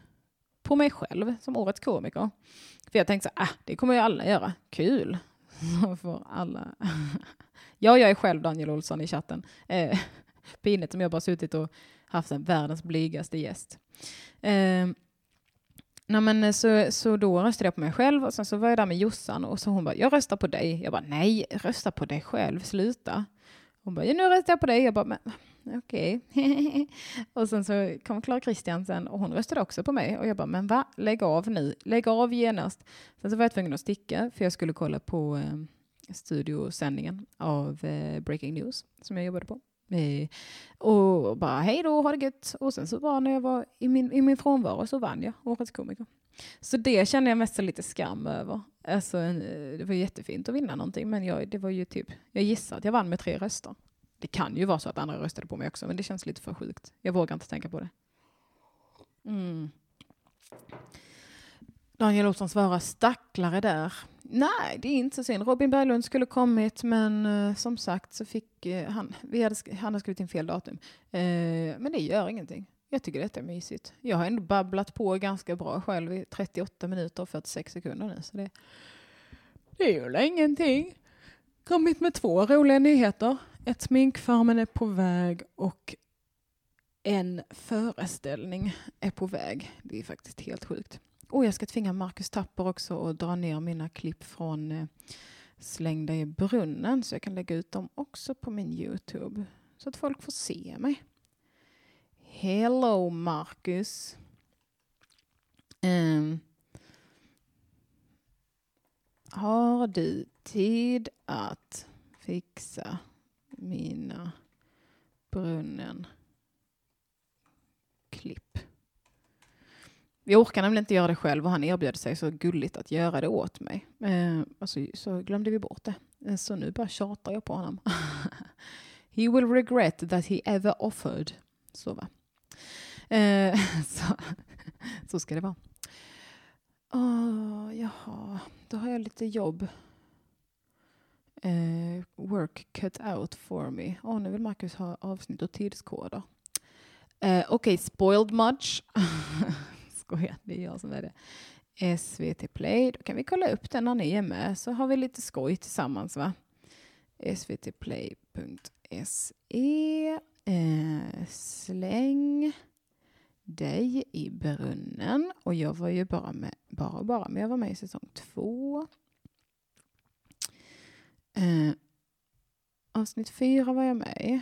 på mig själv som årets komiker. För jag tänkte så ah, det kommer ju alla göra. Kul! Så får alla... ja, jag är själv Daniel Olsson i chatten. Eh, pinigt som jag bara suttit och haft en världens blygaste gäst. Eh, nej men eh, så, så då röstade jag på mig själv och sen så var jag där med Jossan och så hon bara, jag röstar på dig. Jag bara, nej, rösta på dig själv, sluta. Hon bara, ja, nu röstar jag på dig. Jag bara, men okej. Okay. och sen så kom Klara Kristiansen och hon röstade också på mig. Och jag bara, men va? Lägg av nu. Lägg av genast. Sen så var jag tvungen att sticka för jag skulle kolla på eh, studiosändningen av eh, Breaking News som jag jobbade på. Eh, och bara, hej då, ha det gött. Och sen så bara när jag var i min, i min frånvaro så vann jag Årets komiker. Så det känner jag mest lite skam över. Alltså, eh, det var jättefint att vinna någonting, men jag, det var ju typ, jag gissar att jag vann med tre röster. Det kan ju vara så att andra röstade på mig också, men det känns lite för sjukt. Jag vågar inte tänka på det. Mm. Daniel Olsson svarar stacklare där. Nej, det är inte så synd. Robin Berglund skulle kommit, men uh, som sagt så fick uh, han, vi hade, han hade skrivit in fel datum. Uh, men det gör ingenting. Jag tycker detta är mysigt. Jag har ändå babblat på ganska bra själv i 38 minuter och 46 sekunder nu. Så det, det är ju ingenting. Kommit med två roliga nyheter. Ett sminkfarmen är på väg och en föreställning är på väg. Det är faktiskt helt sjukt. Och jag ska tvinga Marcus Tapper också att dra ner mina klipp från eh, Slängda i brunnen så jag kan lägga ut dem också på min Youtube så att folk får se mig. Hello Marcus. Um, har du tid att fixa mina brunnen klipp. Jag orkar nämligen inte göra det själv och han erbjöd sig så gulligt att göra det åt mig. Eh, och så, glömde vi bort det. Eh, så nu bara tjatar jag på honom. he will regret that he ever offered. Så va. Eh, så, så ska det vara. Oh, jaha, då har jag lite jobb. Eh, work cut out for me. Åh, nu vill Marcus ha avsnitt och tidskoder. Eh, Okej, spoiled much. Skojar, det är jag som är det. SVT Play, då kan vi kolla upp den när ni är med så har vi lite skoj tillsammans va. svtplay.se eh, Släng dig i brunnen och jag var ju bara med, bara och bara, men jag var med i säsong två. Eh, avsnitt fyra var jag med i.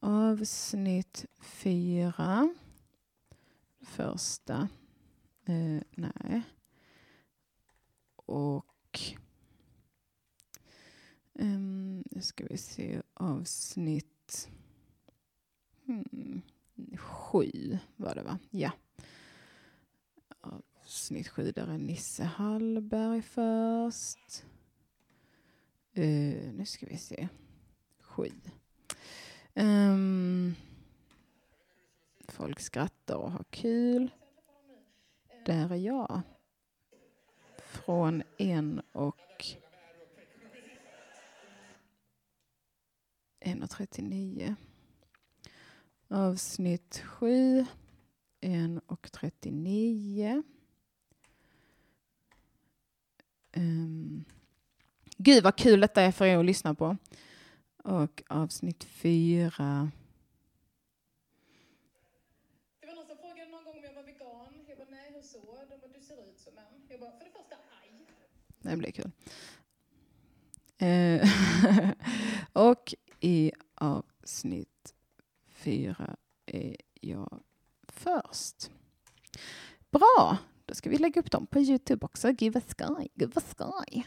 Avsnitt fyra. Första. Eh, nej. Och... Um, nu ska vi se avsnitt... Hmm, sju var det va? Ja. Avsnitt sju, där är Nisse Hallberg först. Uh, nu ska vi se. Sju. Um, folk skrattar och har kul. Där är jag. Från en och... 1.39. Avsnitt 7. 1.39. Um, gud vad kul detta är för er att lyssna på. Och avsnitt 4. Det var någon som frågade någon gång om jag var vegan. Jag bara, nej hur så? De bara, du ser ut som en. Jag bara, för det första, aj. Det blir kul. Eh, och i avsnitt fyra är jag först. Bra, då ska vi lägga upp dem på Youtube också. Give a sky, give a sky.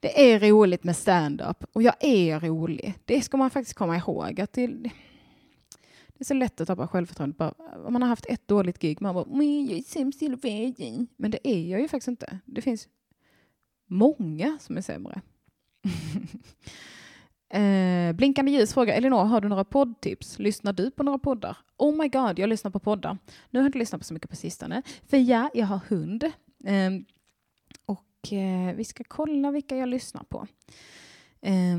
Det är roligt med stand-up och jag är rolig. Det ska man faktiskt komma ihåg. Att det, det är så lätt att tappa självförtroendet. Bara, om man har haft ett dåligt gig, man bara "Men jag är sämst i världen. Men det är jag ju faktiskt inte. Det finns många som är sämre. eh, blinkande ljus frågar Elinor, har du några poddtips? Lyssnar du på några poddar? Oh my god, jag lyssnar på poddar. Nu har jag inte lyssnat på så mycket på sistone. För ja, jag har hund. Eh, och eh, vi ska kolla vilka jag lyssnar på. Eh,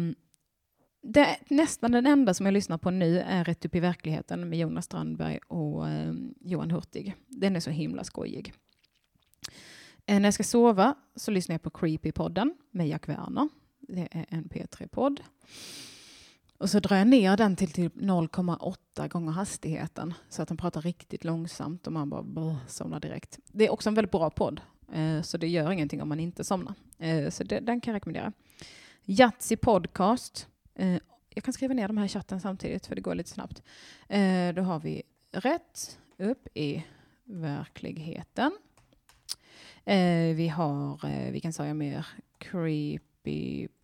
det, nästan den enda som jag lyssnar på nu är Rätt upp i verkligheten med Jonas Strandberg och eh, Johan Hurtig. Den är så himla skojig. Eh, när jag ska sova så lyssnar jag på Creepy-podden med Jack Werner. Det är en P3-podd. Och så drar jag ner den till typ 0,8 gånger hastigheten så att den pratar riktigt långsamt och man bara brr, somnar direkt. Det är också en väldigt bra podd, eh, så det gör ingenting om man inte somnar. Eh, så det, den kan jag rekommendera. Yatzy Podcast. Eh, jag kan skriva ner de här i chatten samtidigt för det går lite snabbt. Eh, då har vi Rätt upp i verkligheten. Eh, vi har, eh, vilken sa jag mer? Creepypodden.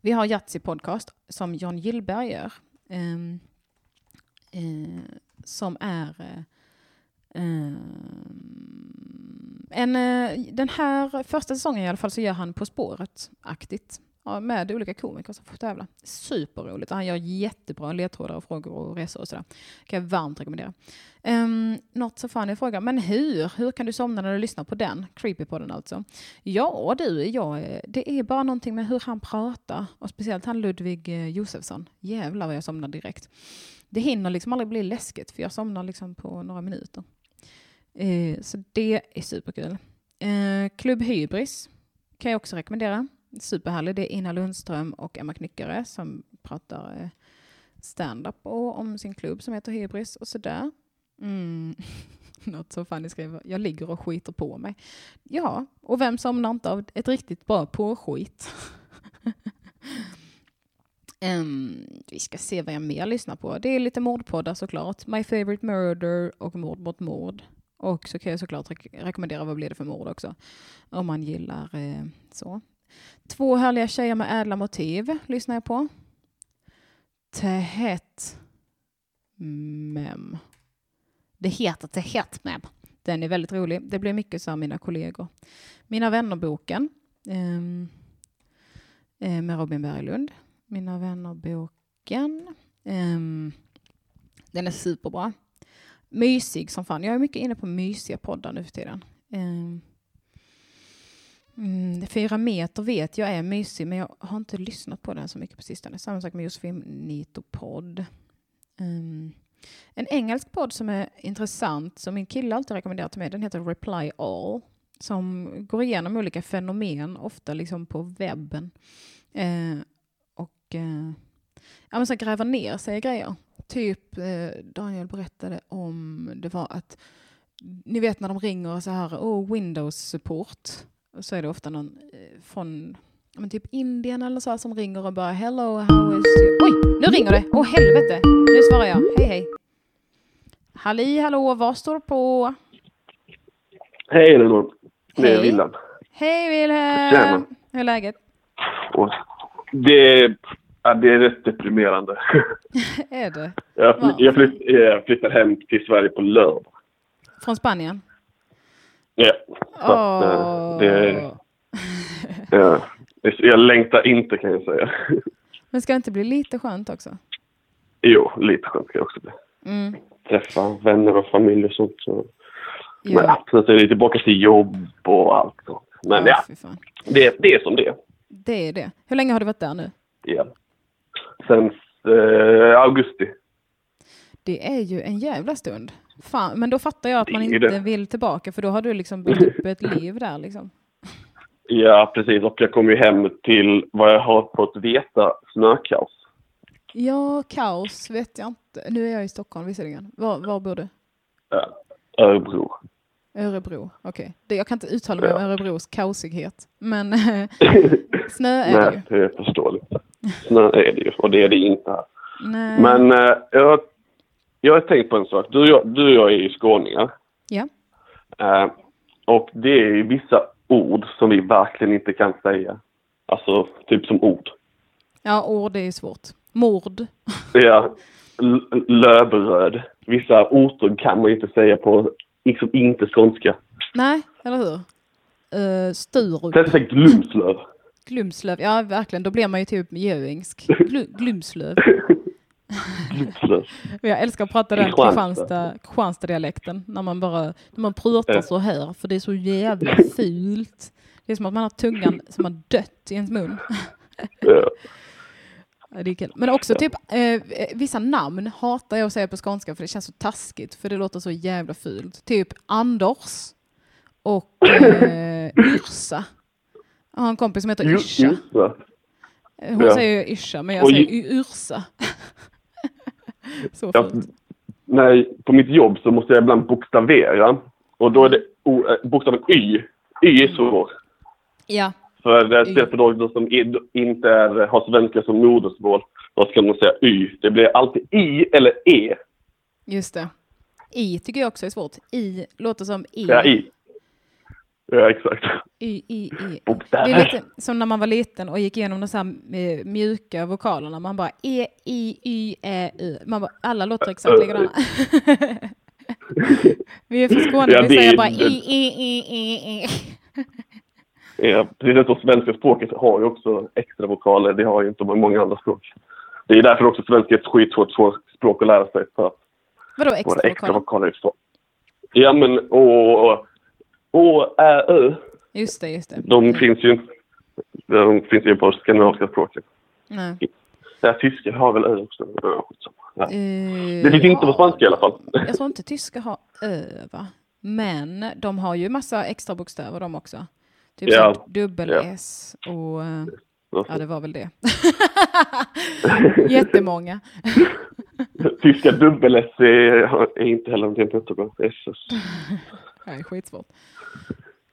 Vi har Yatzy Podcast som John Gillberg gör. Ehm, eh, som är eh, ehm, en, eh, den här första säsongen i alla fall så gör han På spåret-aktigt. Ja, med olika komiker som får tävla. Superroligt. Han gör jättebra ledtrådar och frågor och resor och sådär. Kan jag varmt rekommendera. Um, något så fan jag frågar, men hur? Hur kan du somna när du lyssnar på den? Creepy-podden alltså. Ja du, jag, det är bara någonting med hur han pratar. Och speciellt han Ludvig eh, Josefsson. Jävlar vad jag somnar direkt. Det hinner liksom aldrig bli läskigt för jag somnar liksom på några minuter. Uh, så det är superkul. Uh, Klubb Hybris kan jag också rekommendera. Superhärlig. Det är Ina Lundström och Emma Knyckare som pratar eh, stand-up och om sin klubb som heter Hybris och sådär. Mm. Något så Fanny skriver, jag ligger och skiter på mig. Ja, och vem somnar inte av ett riktigt bra påskit? um, vi ska se vad jag mer lyssnar på. Det är lite mordpoddar såklart. My favorite murder och Mord mot mord. Och så kan jag såklart re rekommendera Vad blir det för mord också. Om man gillar eh, så. Två härliga tjejer med ädla motiv lyssnar jag på. Tehet Mem. Det heter Tehet Mem. Den är väldigt rolig. Det blir mycket så av mina kollegor. Mina vänner-boken ehm, eh, med Robin Berglund. Mina vänner-boken. Ehm, den är superbra. Mysig som fan. Jag är mycket inne på mysiga poddar nu för tiden. Eh, Mm, fyra meter vet jag är mysig, men jag har inte lyssnat på den så mycket på sistone. Samma sak med Josefin Nito-podd. Um, ehm, en engelsk podd som är intressant, som min kille alltid rekommenderar till mig, den heter Reply All. Som går igenom olika fenomen, ofta liksom på webben. Uh, och uh, ja, men så gräver ner sig i grejer. Typ, uh, Daniel berättade om, det var att, ni vet när de ringer så här, oh, Windows support. Och så är det ofta någon eh, från men typ Indien eller så som ringer och bara hello, how is you? Oj, nu ringer det! Åh oh, helvete! Nu svarar jag. Hej hej. Halli hallå, vad står på? Hej Elinor. Det är Hej. Wilhelm. Hej Wilhelm! Tjena. Hur är läget? Och Det är, ja, det är rätt deprimerande. är det? Jag, jag, flytt, jag flyttar hem till Sverige på lördag. Från Spanien? Ja. Så att, eh, det, ja, jag längtar inte kan jag säga. Men ska det inte bli lite skönt också? Jo, lite skönt ska det också bli. Mm. Träffa vänner och familj och sånt. Så. Men Ja. ja, sen så är tillbaka till jobb och allt sånt. Men ja, fan. det, det är som det är. Det är det. Hur länge har du varit där nu? Ja. Sen eh, augusti. Det är ju en jävla stund. Fan, men då fattar jag att man inte det. vill tillbaka för då har du liksom byggt upp ett liv där liksom. Ja, precis. Och jag kom ju hem till vad jag har fått veta, snökaos. Ja, kaos vet jag inte. Nu är jag i Stockholm visserligen. Var, var bor du? Örebro. Örebro, okej. Det Jag kan inte uttala mig Ja. om Örebros kaosighet. Men snö är det ju. Nej, det är förståeligt. Snö är det ju, och det är det inte här. Nej. Men eh, jag, jag har tänkt på en sak. Du och jag, du och jag är ju skåningar. Ja. Eh, och det är ju vissa ord som vi verkligen inte kan säga. Alltså, typ som ord. ja, ord är svårt. Mord. Ja, l- löbröd. Vissa orter kan man ju inte säga på liksom inte skånska. Nej, eller hur? Uh, Sturup. Säger Glumslöv. Glumslöv. Ja, verkligen. Då blir man ju typ göingsk. Glu, glumslöv. Jag älskar att prata den Kristianstad. Kristianstad, Kristianstad-dialekten. När man bara när man pratar Ja. så här, för det är så jävla fult. Det är som att man har tungan som har dött i ens mun. Men också typ eh, vissa namn hatar jag att säga på skånska för det känns så taskigt för det låter så jävla fult. Typ Anders och eh, Yrsa. Jag har en kompis som heter Yrsa. Hon Ja. säger Yrsa men jag säger Yrsa. så Ja, fult. nej, på mitt jobb så måste jag ibland bokstavera. Och då är det o, eh, bokstaven Y. Y är svår. Ja, För det är speciellt för de som inte är, har svenska som modersmål. Då ska man säga Y. Det blir alltid I eller E. just det. I tycker jag också är svårt. I låter som I. Ja, I. Ja, exakt. I, I, I. Det är lite som när man var liten och gick igenom de så här eh, mjuka vokalerna. Man bara E, I, Y, Ä, U. Man bara, alla låter exakt likadana. vi är från Skåne, Ja, vi säger bara I, I, I, I, I. Ja, precis som svenska språket har ju också extra vokaler. Det har ju inte många andra språk. Det är därför också svenska är ett skitsvårt svårt språk att lära sig. För att Vadå extra extra vokaler? vokaler. Ja, men Å, Å, Ä, Ö. Just det, just det. De finns ju de finns ju på skandinaviska språket. Nej. Ja, tyska har väl Ö också. Ja, ja. Eh, Det finns inte på spanska i alla fall. Jag tror inte tyska har Ö, va? Men de har ju massa extra bokstäver de också. Typ Ja, dubbel-S och... eh, Ja, det var väl det. Jättemånga. Tyska dubbel-S är, är inte heller någonting jättebra. SS. Är skitsvårt.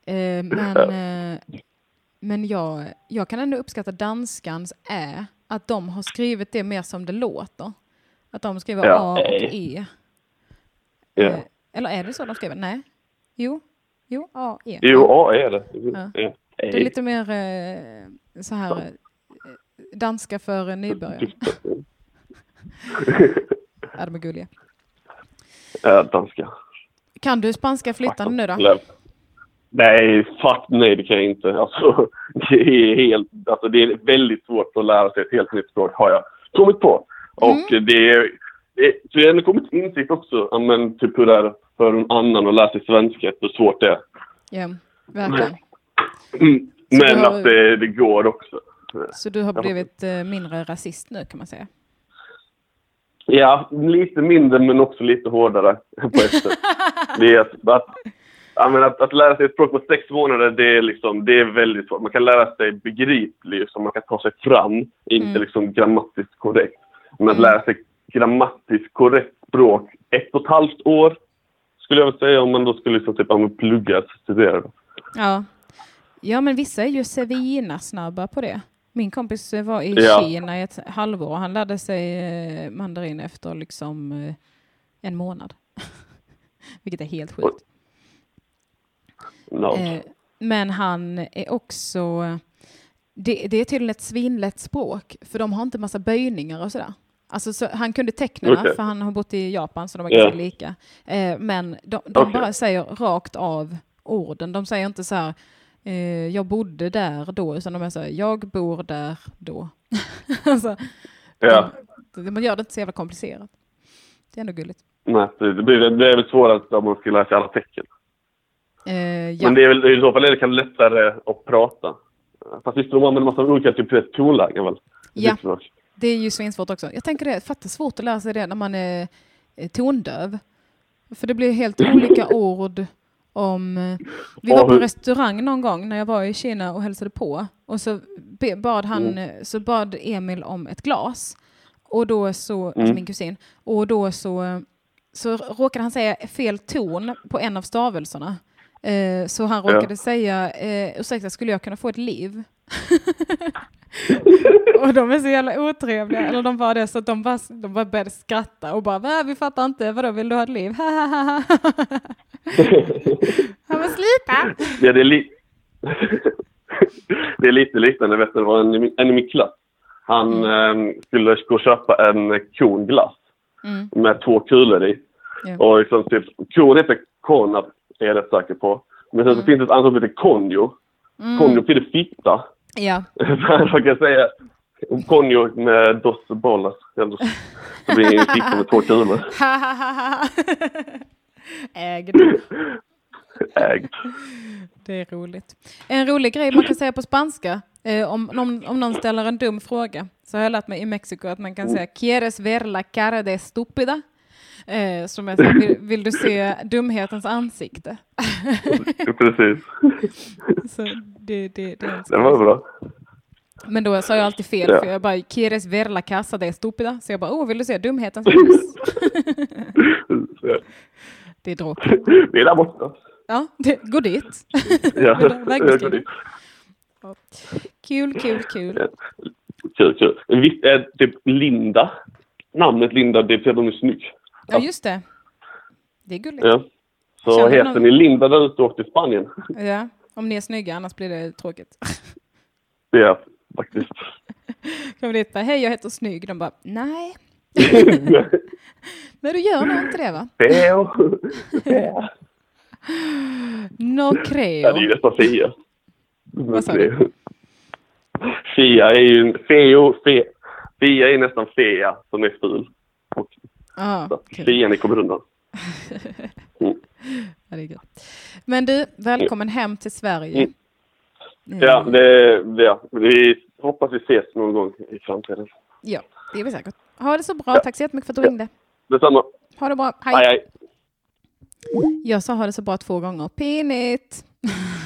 Eh, men eh, men jag, jag kan ändå uppskatta danskans Ä. Att de har skrivit det mer som det låter. Att de skriver Ja, A och. E. Ja. Eh, eller är det så de skriver? Nej. Jo. Jo, A, E. Jo, A är det. Ja. Ja. Det är lite mer eh, så här eh, danska för nybörjare. Ja, de är gulliga. Ja, danska. Kan du spanska flytande nu då? Nej, fuck nej, det kan jag inte. Alltså, det är helt, alltså det är väldigt svårt att lära sig ett helt nytt språk, har jag kommit på. Och Mm. det är, det, så jag har ändå kommit till insikt också, men typ hur det är för en annan att lära sig svenska, hur svårt det är. Ja, verkligen. Mm. Så Men har- att det, det går också. Så du har blivit eh, mindre rasist nu kan man säga? Ja, lite mindre men också lite hårdare på ett sätt. Det är att, att, ja, men att, att lära sig ett språk på sex månader, det är, liksom, det är väldigt svårt. Man kan lära sig begripligt, så man kan ta sig fram, inte Mm. liksom grammatiskt korrekt. Men att Mm. lära sig grammatiskt korrekt språk, ett och ett halvt år, skulle jag vilja säga, om man då skulle liksom, typ, plugga, studera. Ja. Ja, men vissa är ju svina-snabba på det. Min kompis var i Ja. Kina i ett halvår och han lärde sig eh, mandarin efter liksom eh, en månad. Vilket är helt sjukt. No. Eh, men han är också... Det, det är tydligen ett svinlätt språk, för de har inte massa böjningar och sådär. Alltså, så han kunde tecknen, Okej. för han har bott i Japan, så de var Ja. ganska lika. Men de, de Okej. bara säger rakt av orden. De säger inte så här, eh, jag bodde där då, utan de är så här, jag bor där då. alltså, ja. de, man gör det inte så jävla komplicerat. Det är ändå gulligt. Nej, det, blir, det är väl svårare om man ska lära sig alla tecken. Eh, ja. Men det är väl i så fall är det kanske lättare att prata. Fast visst, de använder massa olika typ tonlägen väl? Ja. Det är ju svinsvårt också. Jag tänker det, fatta svårt att lära sig det när man är eh, tondöv. För det blir helt olika ord om... eh, Vi var Ja, på hur- restaurang någon gång när jag var i Kina och hälsade på. Och så bad, han, Mm. eh, så bad Emil om ett glas. Och då så, alltså Mm. min kusin, och då så, eh, så råkade han säga fel ton på en av stavelserna. Eh, så han Ja. råkade säga, eh, ursäkta, skulle jag kunna få ett liv? och de är så jävla otrevliga, eller de var det, så att de bara, de bara började skratta och bara, Va, vi fattar inte, vadå, vill du ha ett liv? Han var sluta! Ja, det är, li- det är lite liknande. Vet du, det var en, en i min klass. Han eh, skulle gå och köpa en konglass Mm. med två kulor i. Ja. Och liksom, typ, kon heter Konrad, är jag rätt säker på. Men sen så Mm. finns det ett annat som heter Konjo. Konjo betyder fitta. Ja, man kan säga Konjo med dos bollas. Eller så det blir en fitta med två kulor. ägd. Ägd. Det är roligt. En rolig grej man kan säga på spanska, eh, om, om, om någon ställer en dum fråga, så har jag lärt mig i Mexiko att man kan säga ¿Quieres ver la cara de estúpida? Eh, som så, här, vill, vill du se dumhetens ansikte? Precis. så det, det, det Det var bra. Men då sa jag alltid fel, Ja. för jag bara ¿Quieres ver la casa de estúpida? Så jag bara, oh, vill du se dumhetens hus? det är dråpligt. Vi är där borta. Ja, det, gå dit. Ja, Det är vägbeskrivning. Ja, Kul, kul, kul. Kul, kul. Visst är typ Linda, namnet Linda, det är för att hon är snygg. Ja, just det. Det är gulligt. Ja. Så Känner heter någon- ni Linda där ute och åkte till Spanien? Ja, om ni är snygga, annars blir det tråkigt. Det är faktiskt. Kommer dit bara, hej jag heter snygg. De bara, nej. Men du gör nog inte det va? Feo. Feo. No Ja, creo. det är ju nästan Fia. Vad sa du? Fia är ju. Feo, fe, Fia är nästan Fea som är ful. Och Ja, så. Fian är kommer undan. Ja, det är kul. Men du, välkommen hem till Sverige. Mm. Mm. Ja, det, det, ja. Vi hoppas vi ses någon gång i framtiden. Ja, det är vi säkert. Ha det så bra. Tack så jättemycket för att du ringde. Detsamma. Ha det bra. Hej, hej. Jag sa ha det så bra två gånger. Pinigt!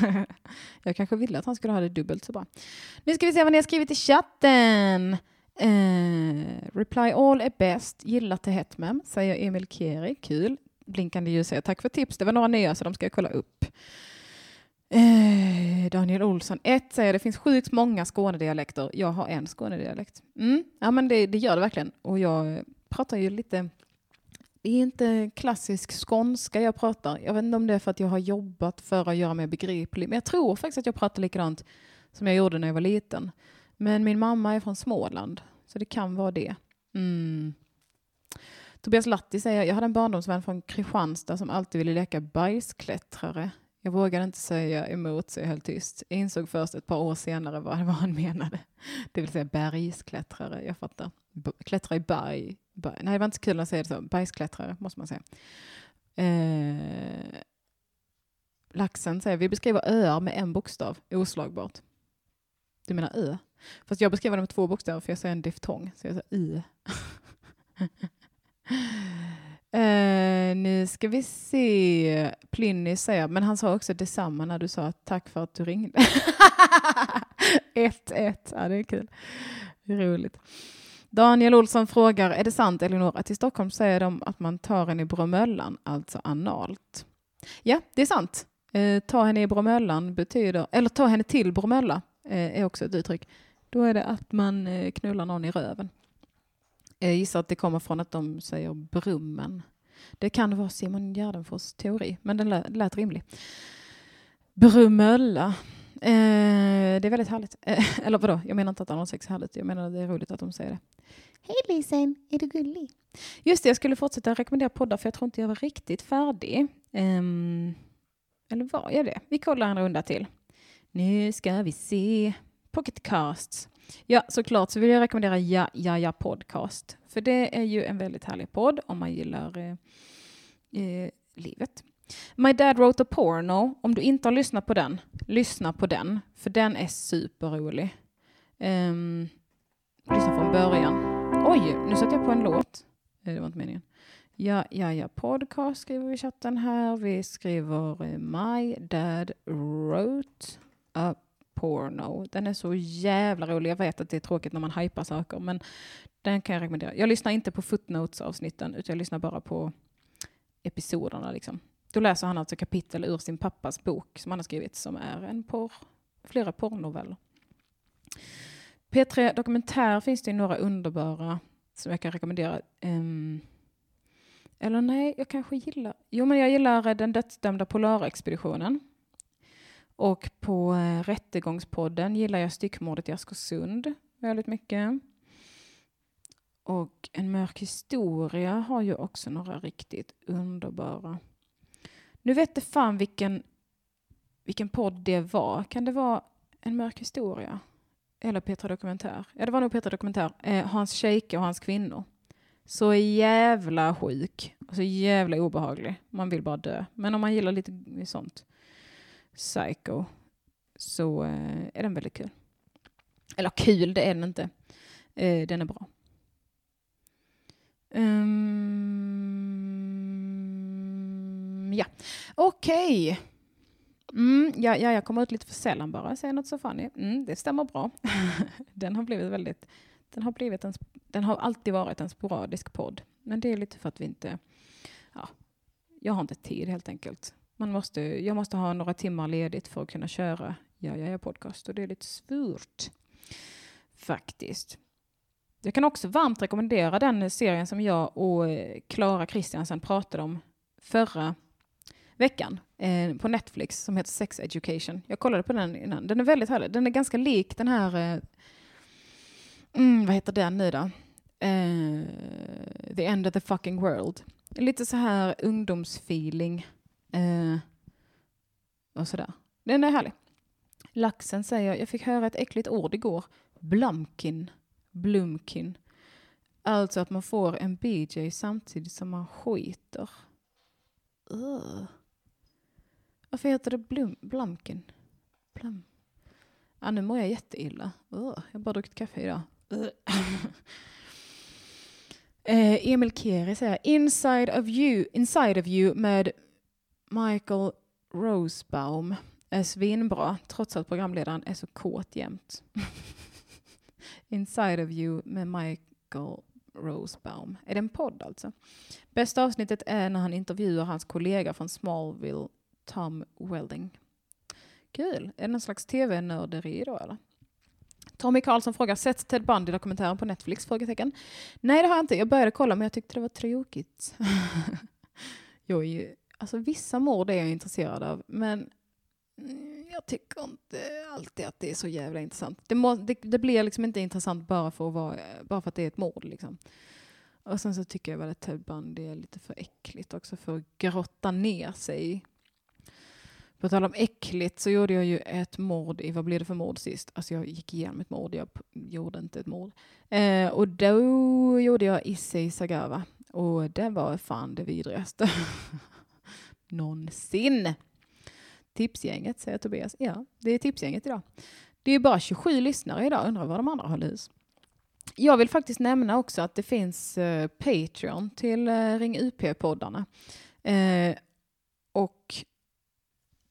jag kanske ville att han skulle ha det dubbelt så bra. Nu ska vi se vad ni har skrivit i chatten. Eh, reply all är bäst. Gillar till Hetmem, säger Emil Kieri. Kul. Blinkande ljus säger tack för tips. Det var några nya så de ska jag kolla upp. Eh, Daniel Olsson 1 säger det finns sjukt många Skånedialekter. Jag har en Skånedialekt. Mm, ja men det, det gör det verkligen. Och jag pratar ju lite Det är inte klassisk skånska jag pratar. Jag vet inte om det är för att jag har jobbat för att göra mig begriplig. Men jag tror faktiskt att jag pratar likadant som jag gjorde när jag var liten. Men min mamma är från Småland, så det kan vara det. Mm. Tobias Latti säger, jag hade en barndomsvän från Kristianstad som alltid ville leka bajsklättrare. Jag vågade inte säga emot så jag höll tyst. Jag insåg först ett par år senare vad, han menade. Det vill säga bergsklättrare, jag fattar. B- klättra i berg. berg. Nej, det var inte så kul att säga det så. Bergsklättrare måste man säga. Eh, laxen säger, vi beskriver öar med en bokstav, oslagbart. Du menar ö? Fast jag beskriver det med två bokstäver för jag säger en diftong, så jag säger i. Eh, nu ska vi se. Plinny säger, men han sa också detsamma när du sa tack för att du ringde. 1-1, ja det är kul. Roligt. Daniel Olsson frågar, är det sant Elinor att i Stockholm säger de att man tar en i Bromöllan, alltså analt? Ja, det är sant. Eh, ta henne i Bromöllan betyder, eller ta henne till Bromölla eh, är också ett uttryck. Då är det att man eh, knullar någon i röven. Jag gissar att det kommer från att de säger brummen. Det kan vara Simon Gärdenfors teori, men den lät, lät rimlig. Brumölla. Eh, det är väldigt härligt. Eh, eller vadå, jag menar inte att analsex är härligt. Jag menar att det är roligt att de säger det. Hej Lisen, är du gullig? Just det, jag skulle fortsätta rekommendera poddar för jag tror inte jag var riktigt färdig. Ehm, eller var jag det? Vi kollar en runda till. Nu ska vi se. Pocketcasts. Ja, såklart så vill jag rekommendera Ja, ja, ja podcast. För det är ju en väldigt härlig podd om man gillar eh, eh, livet. My Dad Wrote a Porno. Om du inte har lyssnat på den, lyssna på den. För den är superrolig. Um, lyssna från början. Oj, nu satte jag på en låt. Eh, det var inte meningen. Ja, ja, ja, podcast skriver vi i chatten här. Vi skriver eh, My Dad Wrote a Porno. Den är så jävla rolig. Jag vet att det är tråkigt när man hypar saker, men den kan jag rekommendera. Jag lyssnar inte på footnotes-avsnitten, utan jag lyssnar bara på episoderna. Liksom. Då läser han alltså kapitel ur sin pappas bok som han har skrivit, som är en porr, flera porrnoveller. P3 Dokumentär finns det ju några underbara som jag kan rekommendera. Um, eller nej, jag kanske gillar... Jo, men jag gillar eh, den dödsdömda Polarexpeditionen. Och på eh, Rättegångspodden gillar jag styckmordet i Askersund väldigt mycket. Och En mörk historia har ju också några riktigt underbara. Nu vet det fan vilken, vilken podd det var. Kan det vara En mörk historia? Eller Petra Dokumentär? Ja, det var nog Petra Dokumentär. Eh, Hans shejker och hans kvinnor. Så jävla sjuk. Och så jävla obehaglig. Man vill bara dö. Men om man gillar lite sånt psycho så eh, är den väldigt kul. Eller kul, det är den inte. Eh, den är bra. Um, ja, okej. Mm, ja, ja, jag kommer ut lite för sällan bara. Säger något så funny. Mm, det stämmer bra. den har blivit väldigt... Den har, blivit en, den har alltid varit en sporadisk podd. Men det är lite för att vi inte... Ja, jag har inte tid helt enkelt. Man måste, jag måste ha några timmar ledigt för att kunna köra Ja, ja, ja podcast och det är lite svårt. Faktiskt. Jag kan också varmt rekommendera den serien som jag och eh, Klara Kristiansen pratade om förra veckan eh, på Netflix som heter Sex Education. Jag kollade på den innan. Den är väldigt härlig. Den är ganska lik den här... Eh, mm, vad heter den nu då? Eh, the End of the Fucking World. Lite så här ungdomsfeeling. Eh, och sådär. Den är härlig. Laxen säger, jag fick höra ett äckligt ord igår. Blumkin. Blumkin. Alltså att man får en BJ samtidigt som man skiter. Ugh. Varför heter det blum, Blumkin? Blum. Ja, nu mår jag jätteilla. Ugh. Jag har bara druckit kaffe idag. Eh, Emil Keri säger Inside of you, Inside of you med Michael Rosebaum är svinbra trots att programledaren är så kåt jämt. Inside of you med Michael Rosebaum. Är det en podd alltså? Bästa avsnittet är när han intervjuar hans kollega från Smallville, Tom Welding. Kul. Är det någon slags tv-nörderi då eller? Tommy Karlsson frågar, sett Ted Bundy-dokumentären på Netflix? Frågetecken. Nej, det har jag inte. Jag började kolla, men jag tyckte det var tråkigt. jag är ju, alltså vissa mord är jag intresserad av, men mm, jag tycker inte alltid att det är så jävla intressant. Det, må, det, det blir liksom inte intressant bara för, att vara, bara för att det är ett mord. Liksom. Och sen så tycker jag väl att Ted Bundy är lite för äckligt också för att grotta ner sig. På tal om äckligt så gjorde jag ju ett mord i, vad blev det för mord sist? Alltså jag gick igenom ett mord, jag gjorde inte ett mord. Eh, och då gjorde jag Issei Sagawa. Och det var fan det vidrigaste. Någonsin. Tipsgänget, säger Tobias. Ja, det är tipsgänget idag. Det är bara 27 lyssnare idag, undrar vad de andra håller hus. Jag vill faktiskt nämna också att det finns eh, Patreon till eh, Ring UP-poddarna. Eh, och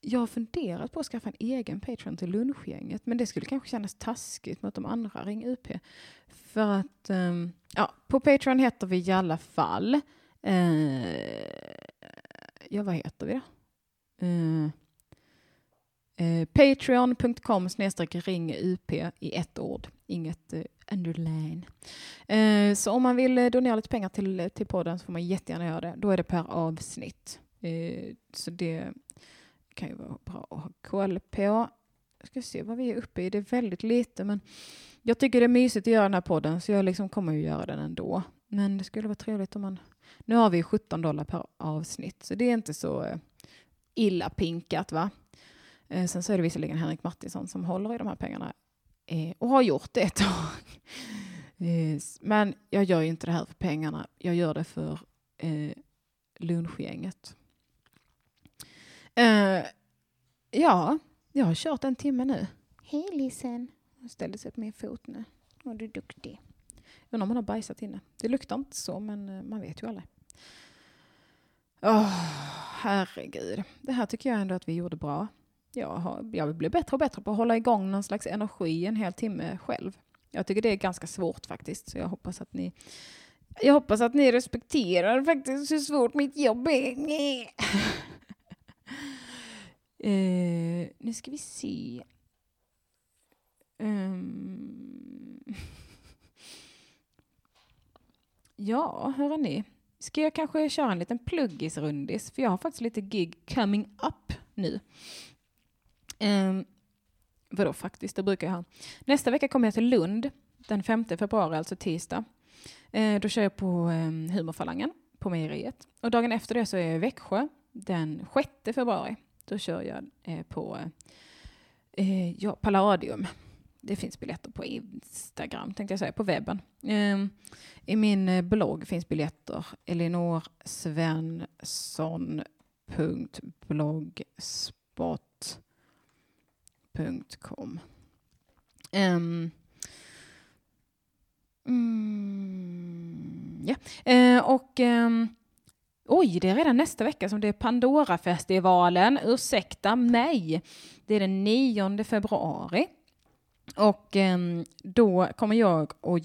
jag har funderat på att skaffa en egen Patreon till lunchgänget, men det skulle kanske kännas taskigt mot de andra Ring UP. För att, ehm, ja, på Patreon heter vi i alla fall, eh, ja vad heter vi då? Eh, eh, uh, uh, Patreon.com snedstreck ring UP i ett ord, inget eh, uh, underline. Uh, så om man vill donera lite pengar till, till podden så får man jättegärna göra det. Då är det per avsnitt. Så det kan ju vara bra att ha koll på. Jag ska se vad vi är uppe i. Det är väldigt lite, men jag tycker det är mysigt att göra den här podden, så jag liksom kommer ju göra den ändå. Men det skulle vara trevligt om man... Nu har vi 17 dollar per avsnitt, så det är inte så eh, illa pinkat, va? Eh, sen så är det visserligen Henrik Martinsson som håller i de här pengarna eh, och har gjort det ett tag. Men jag gör ju inte det här för pengarna. Jag gör det för lunchgänget. Ja, jag har kört en timme nu. Hej Lisen. Hon ställde sig på min fot nu. Var du duktig. Undrar om man har bajsat inne. Det luktar inte så, men eh, man vet ju aldrig. Åh, herregud. Det här tycker jag ändå att vi gjorde bra. Jag, har, jag blir bättre och bättre på att hålla igång någon slags energi en hel timme själv. Jag tycker det är ganska svårt faktiskt, så jag hoppas att ni jag hoppas att ni respekterar faktiskt hur svårt mitt jobb är. Eh, nu ska vi se. Um. Ja, hörni. ni. Ska jag kanske köra en liten pluggisrundis? För jag har faktiskt lite gig coming up nu. Um, vadå faktiskt? Det brukar jag ha. Nästa vecka kommer jag till Lund den 5 februari, alltså tisdag. Uh, då kör jag på um, Humorfalangen på Mejeriet. Och dagen efter det så är jag i Växjö den 6 februari. Då kör jag eh, på eh, ja, Palladium. Det finns biljetter på Instagram, tänkte jag säga, på webben. Ehm, I min eh, blogg finns biljetter. elinorsvensson.blogspot.com um, ehm, mm, yeah. uh, och um, oj, det är redan nästa vecka som det är Pandora-festivalen. Ursäkta mig. Det är den 9 februari. Och um, då kommer jag och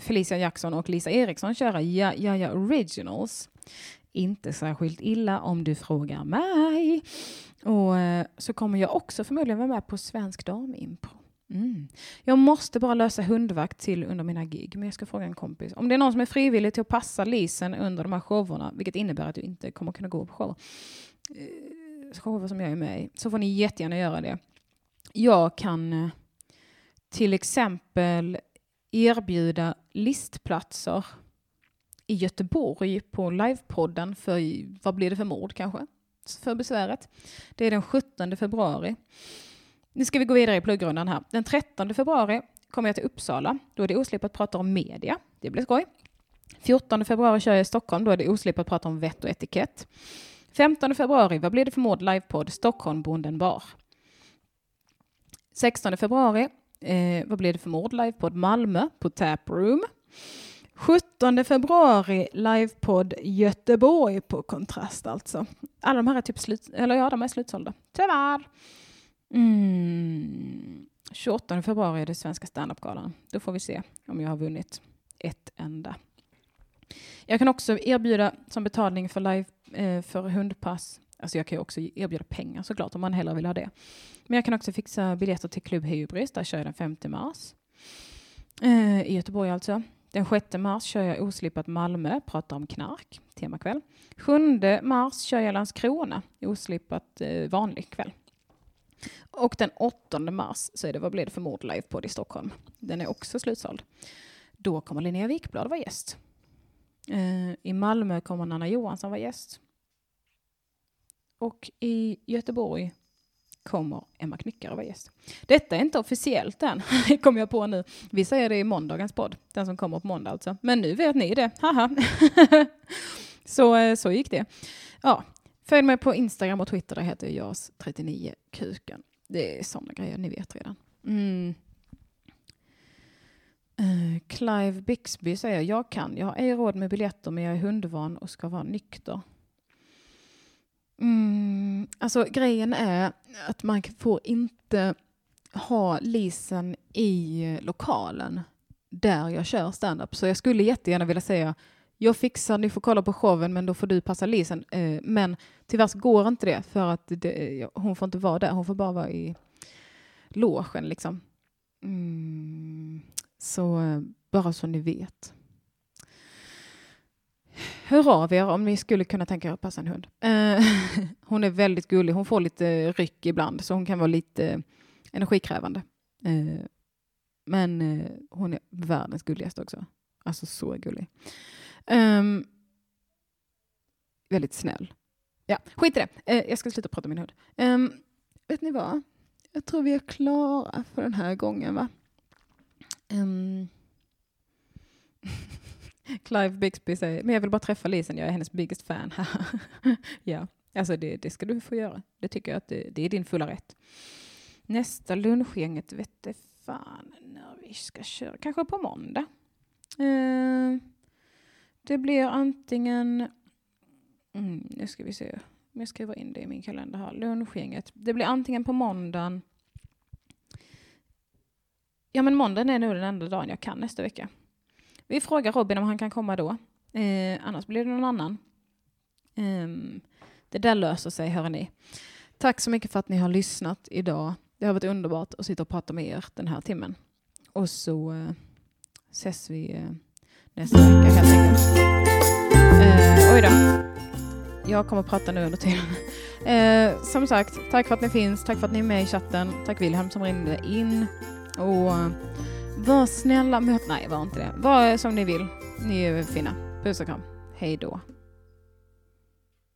Felicia Jackson och Lisa Eriksson köra Ja, ja, ja Originals. Inte särskilt illa om du frågar mig. Och uh, så kommer jag också förmodligen vara med på Svensk Damimpro. Mm. Jag måste bara lösa hundvakt till under mina gig, men jag ska fråga en kompis. Om det är någon som är frivillig till att passa Lisen under de här showerna, vilket innebär att du inte kommer kunna gå på shower, eh, shower som jag är med i, så får ni jättegärna göra det. Jag kan eh, till exempel erbjuda listplatser i Göteborg på livepodden för, vad blir det för mord kanske? För besväret. Det är den 17 februari. Nu ska vi gå vidare i pluggrundan här. Den 13 februari kommer jag till Uppsala. Då är det oslipat att prata om media. Det blir skoj. 14 februari kör jag i Stockholm. Då är det oslipat att prata om vett och etikett. 15 februari, vad blir det för mord? Livepodd Stockholm, Bonden bar. 16 februari, eh, vad blev det för mord? Livepodd Malmö på Taproom. 17 februari, livepodd Göteborg på Kontrast alltså. Alla de här är typ slut, eller ja, de är slutsålda. Tyvärr. Mm. 28 februari är det Svenska standup-galan. Då får vi se om jag har vunnit ett enda. Jag kan också erbjuda som betalning för live eh, för hundpass. Alltså jag kan ju också erbjuda pengar såklart om man hellre vill ha det. Men jag kan också fixa biljetter till Klubb Hybris. Där kör jag den 5 mars. Eh, I Göteborg alltså. Den 6 mars kör jag Oslippat Malmö, pratar om knark, temakväll. 7 mars kör jag Landskrona, Oslippat eh, vanlig kväll. Och den 8 mars så är det Vad blir det för mord live på i Stockholm. Den är också slutsåld. Då kommer Linnea Wikblad vara gäst. Eh, I Malmö kommer Nanna Johansson vara gäst. Och i Göteborg kommer Emma Knyckare vara gäst. Detta är inte officiellt än, kom jag på nu. Vi säger det i måndagens podd, den som kommer på måndag alltså. Men nu vet ni det, haha. så, eh, så gick det. Ja, följ mig på Instagram och Twitter, där heter jag JAS39kuken. Det är sådana grejer, ni vet redan. Mm. Eh, Clive Bixby säger, jag kan, jag har ej råd med biljetter men jag är hundvan och ska vara nykter. Mm, alltså grejen är att man får inte ha lisen i eh, lokalen där jag kör standup. Så jag skulle jättegärna vilja säga jag fixar, ni får kolla på showen men då får du passa lisen. Eh, men tyvärr så går inte det för att det, eh, hon får inte vara där, hon får bara vara i logen liksom. Mm, så bara så ni vet. Hör av er om ni skulle kunna tänka er att passa en hund. Eh, hon är väldigt gullig. Hon får lite ryck ibland, så hon kan vara lite energikrävande. Eh, men eh, hon är världens gulligaste också. Alltså så gullig. Um, väldigt snäll. Ja, skit i det. Jag ska sluta prata om min hund. Um, vet ni vad? Jag tror vi är klara för den här gången, va? Um, Clive Bixby säger, men jag vill bara träffa Lisen, jag är hennes biggest fan. ja, alltså det, det, ska du få göra. Det tycker jag att det, det är din fulla rätt. Nästa lunchgänget vet fan när vi ska köra. Kanske på måndag. Eh, det blir antingen... Mm, nu ska vi se om jag skriver in det i min kalender här. Lunchgänget. Det blir antingen på måndagen. Ja, men måndagen är nog den enda dagen jag kan nästa vecka. Vi frågar Robin om han kan komma då. Eh, annars blir det någon annan. Eh, det där löser sig, hörni. Tack så mycket för att ni har lyssnat idag. Det har varit underbart att sitta och prata med er den här timmen. Och så eh, ses vi eh, nästa vecka helt enkelt. Eh, oj då. Jag kommer att prata nu under tiden. Eh, som sagt, tack för att ni finns. Tack för att ni är med i chatten. Tack Wilhelm som ringde in. Och eh, var snälla mot... Nej, var inte det. Var som ni vill. Ni är fina. Puss och kram. Hej då.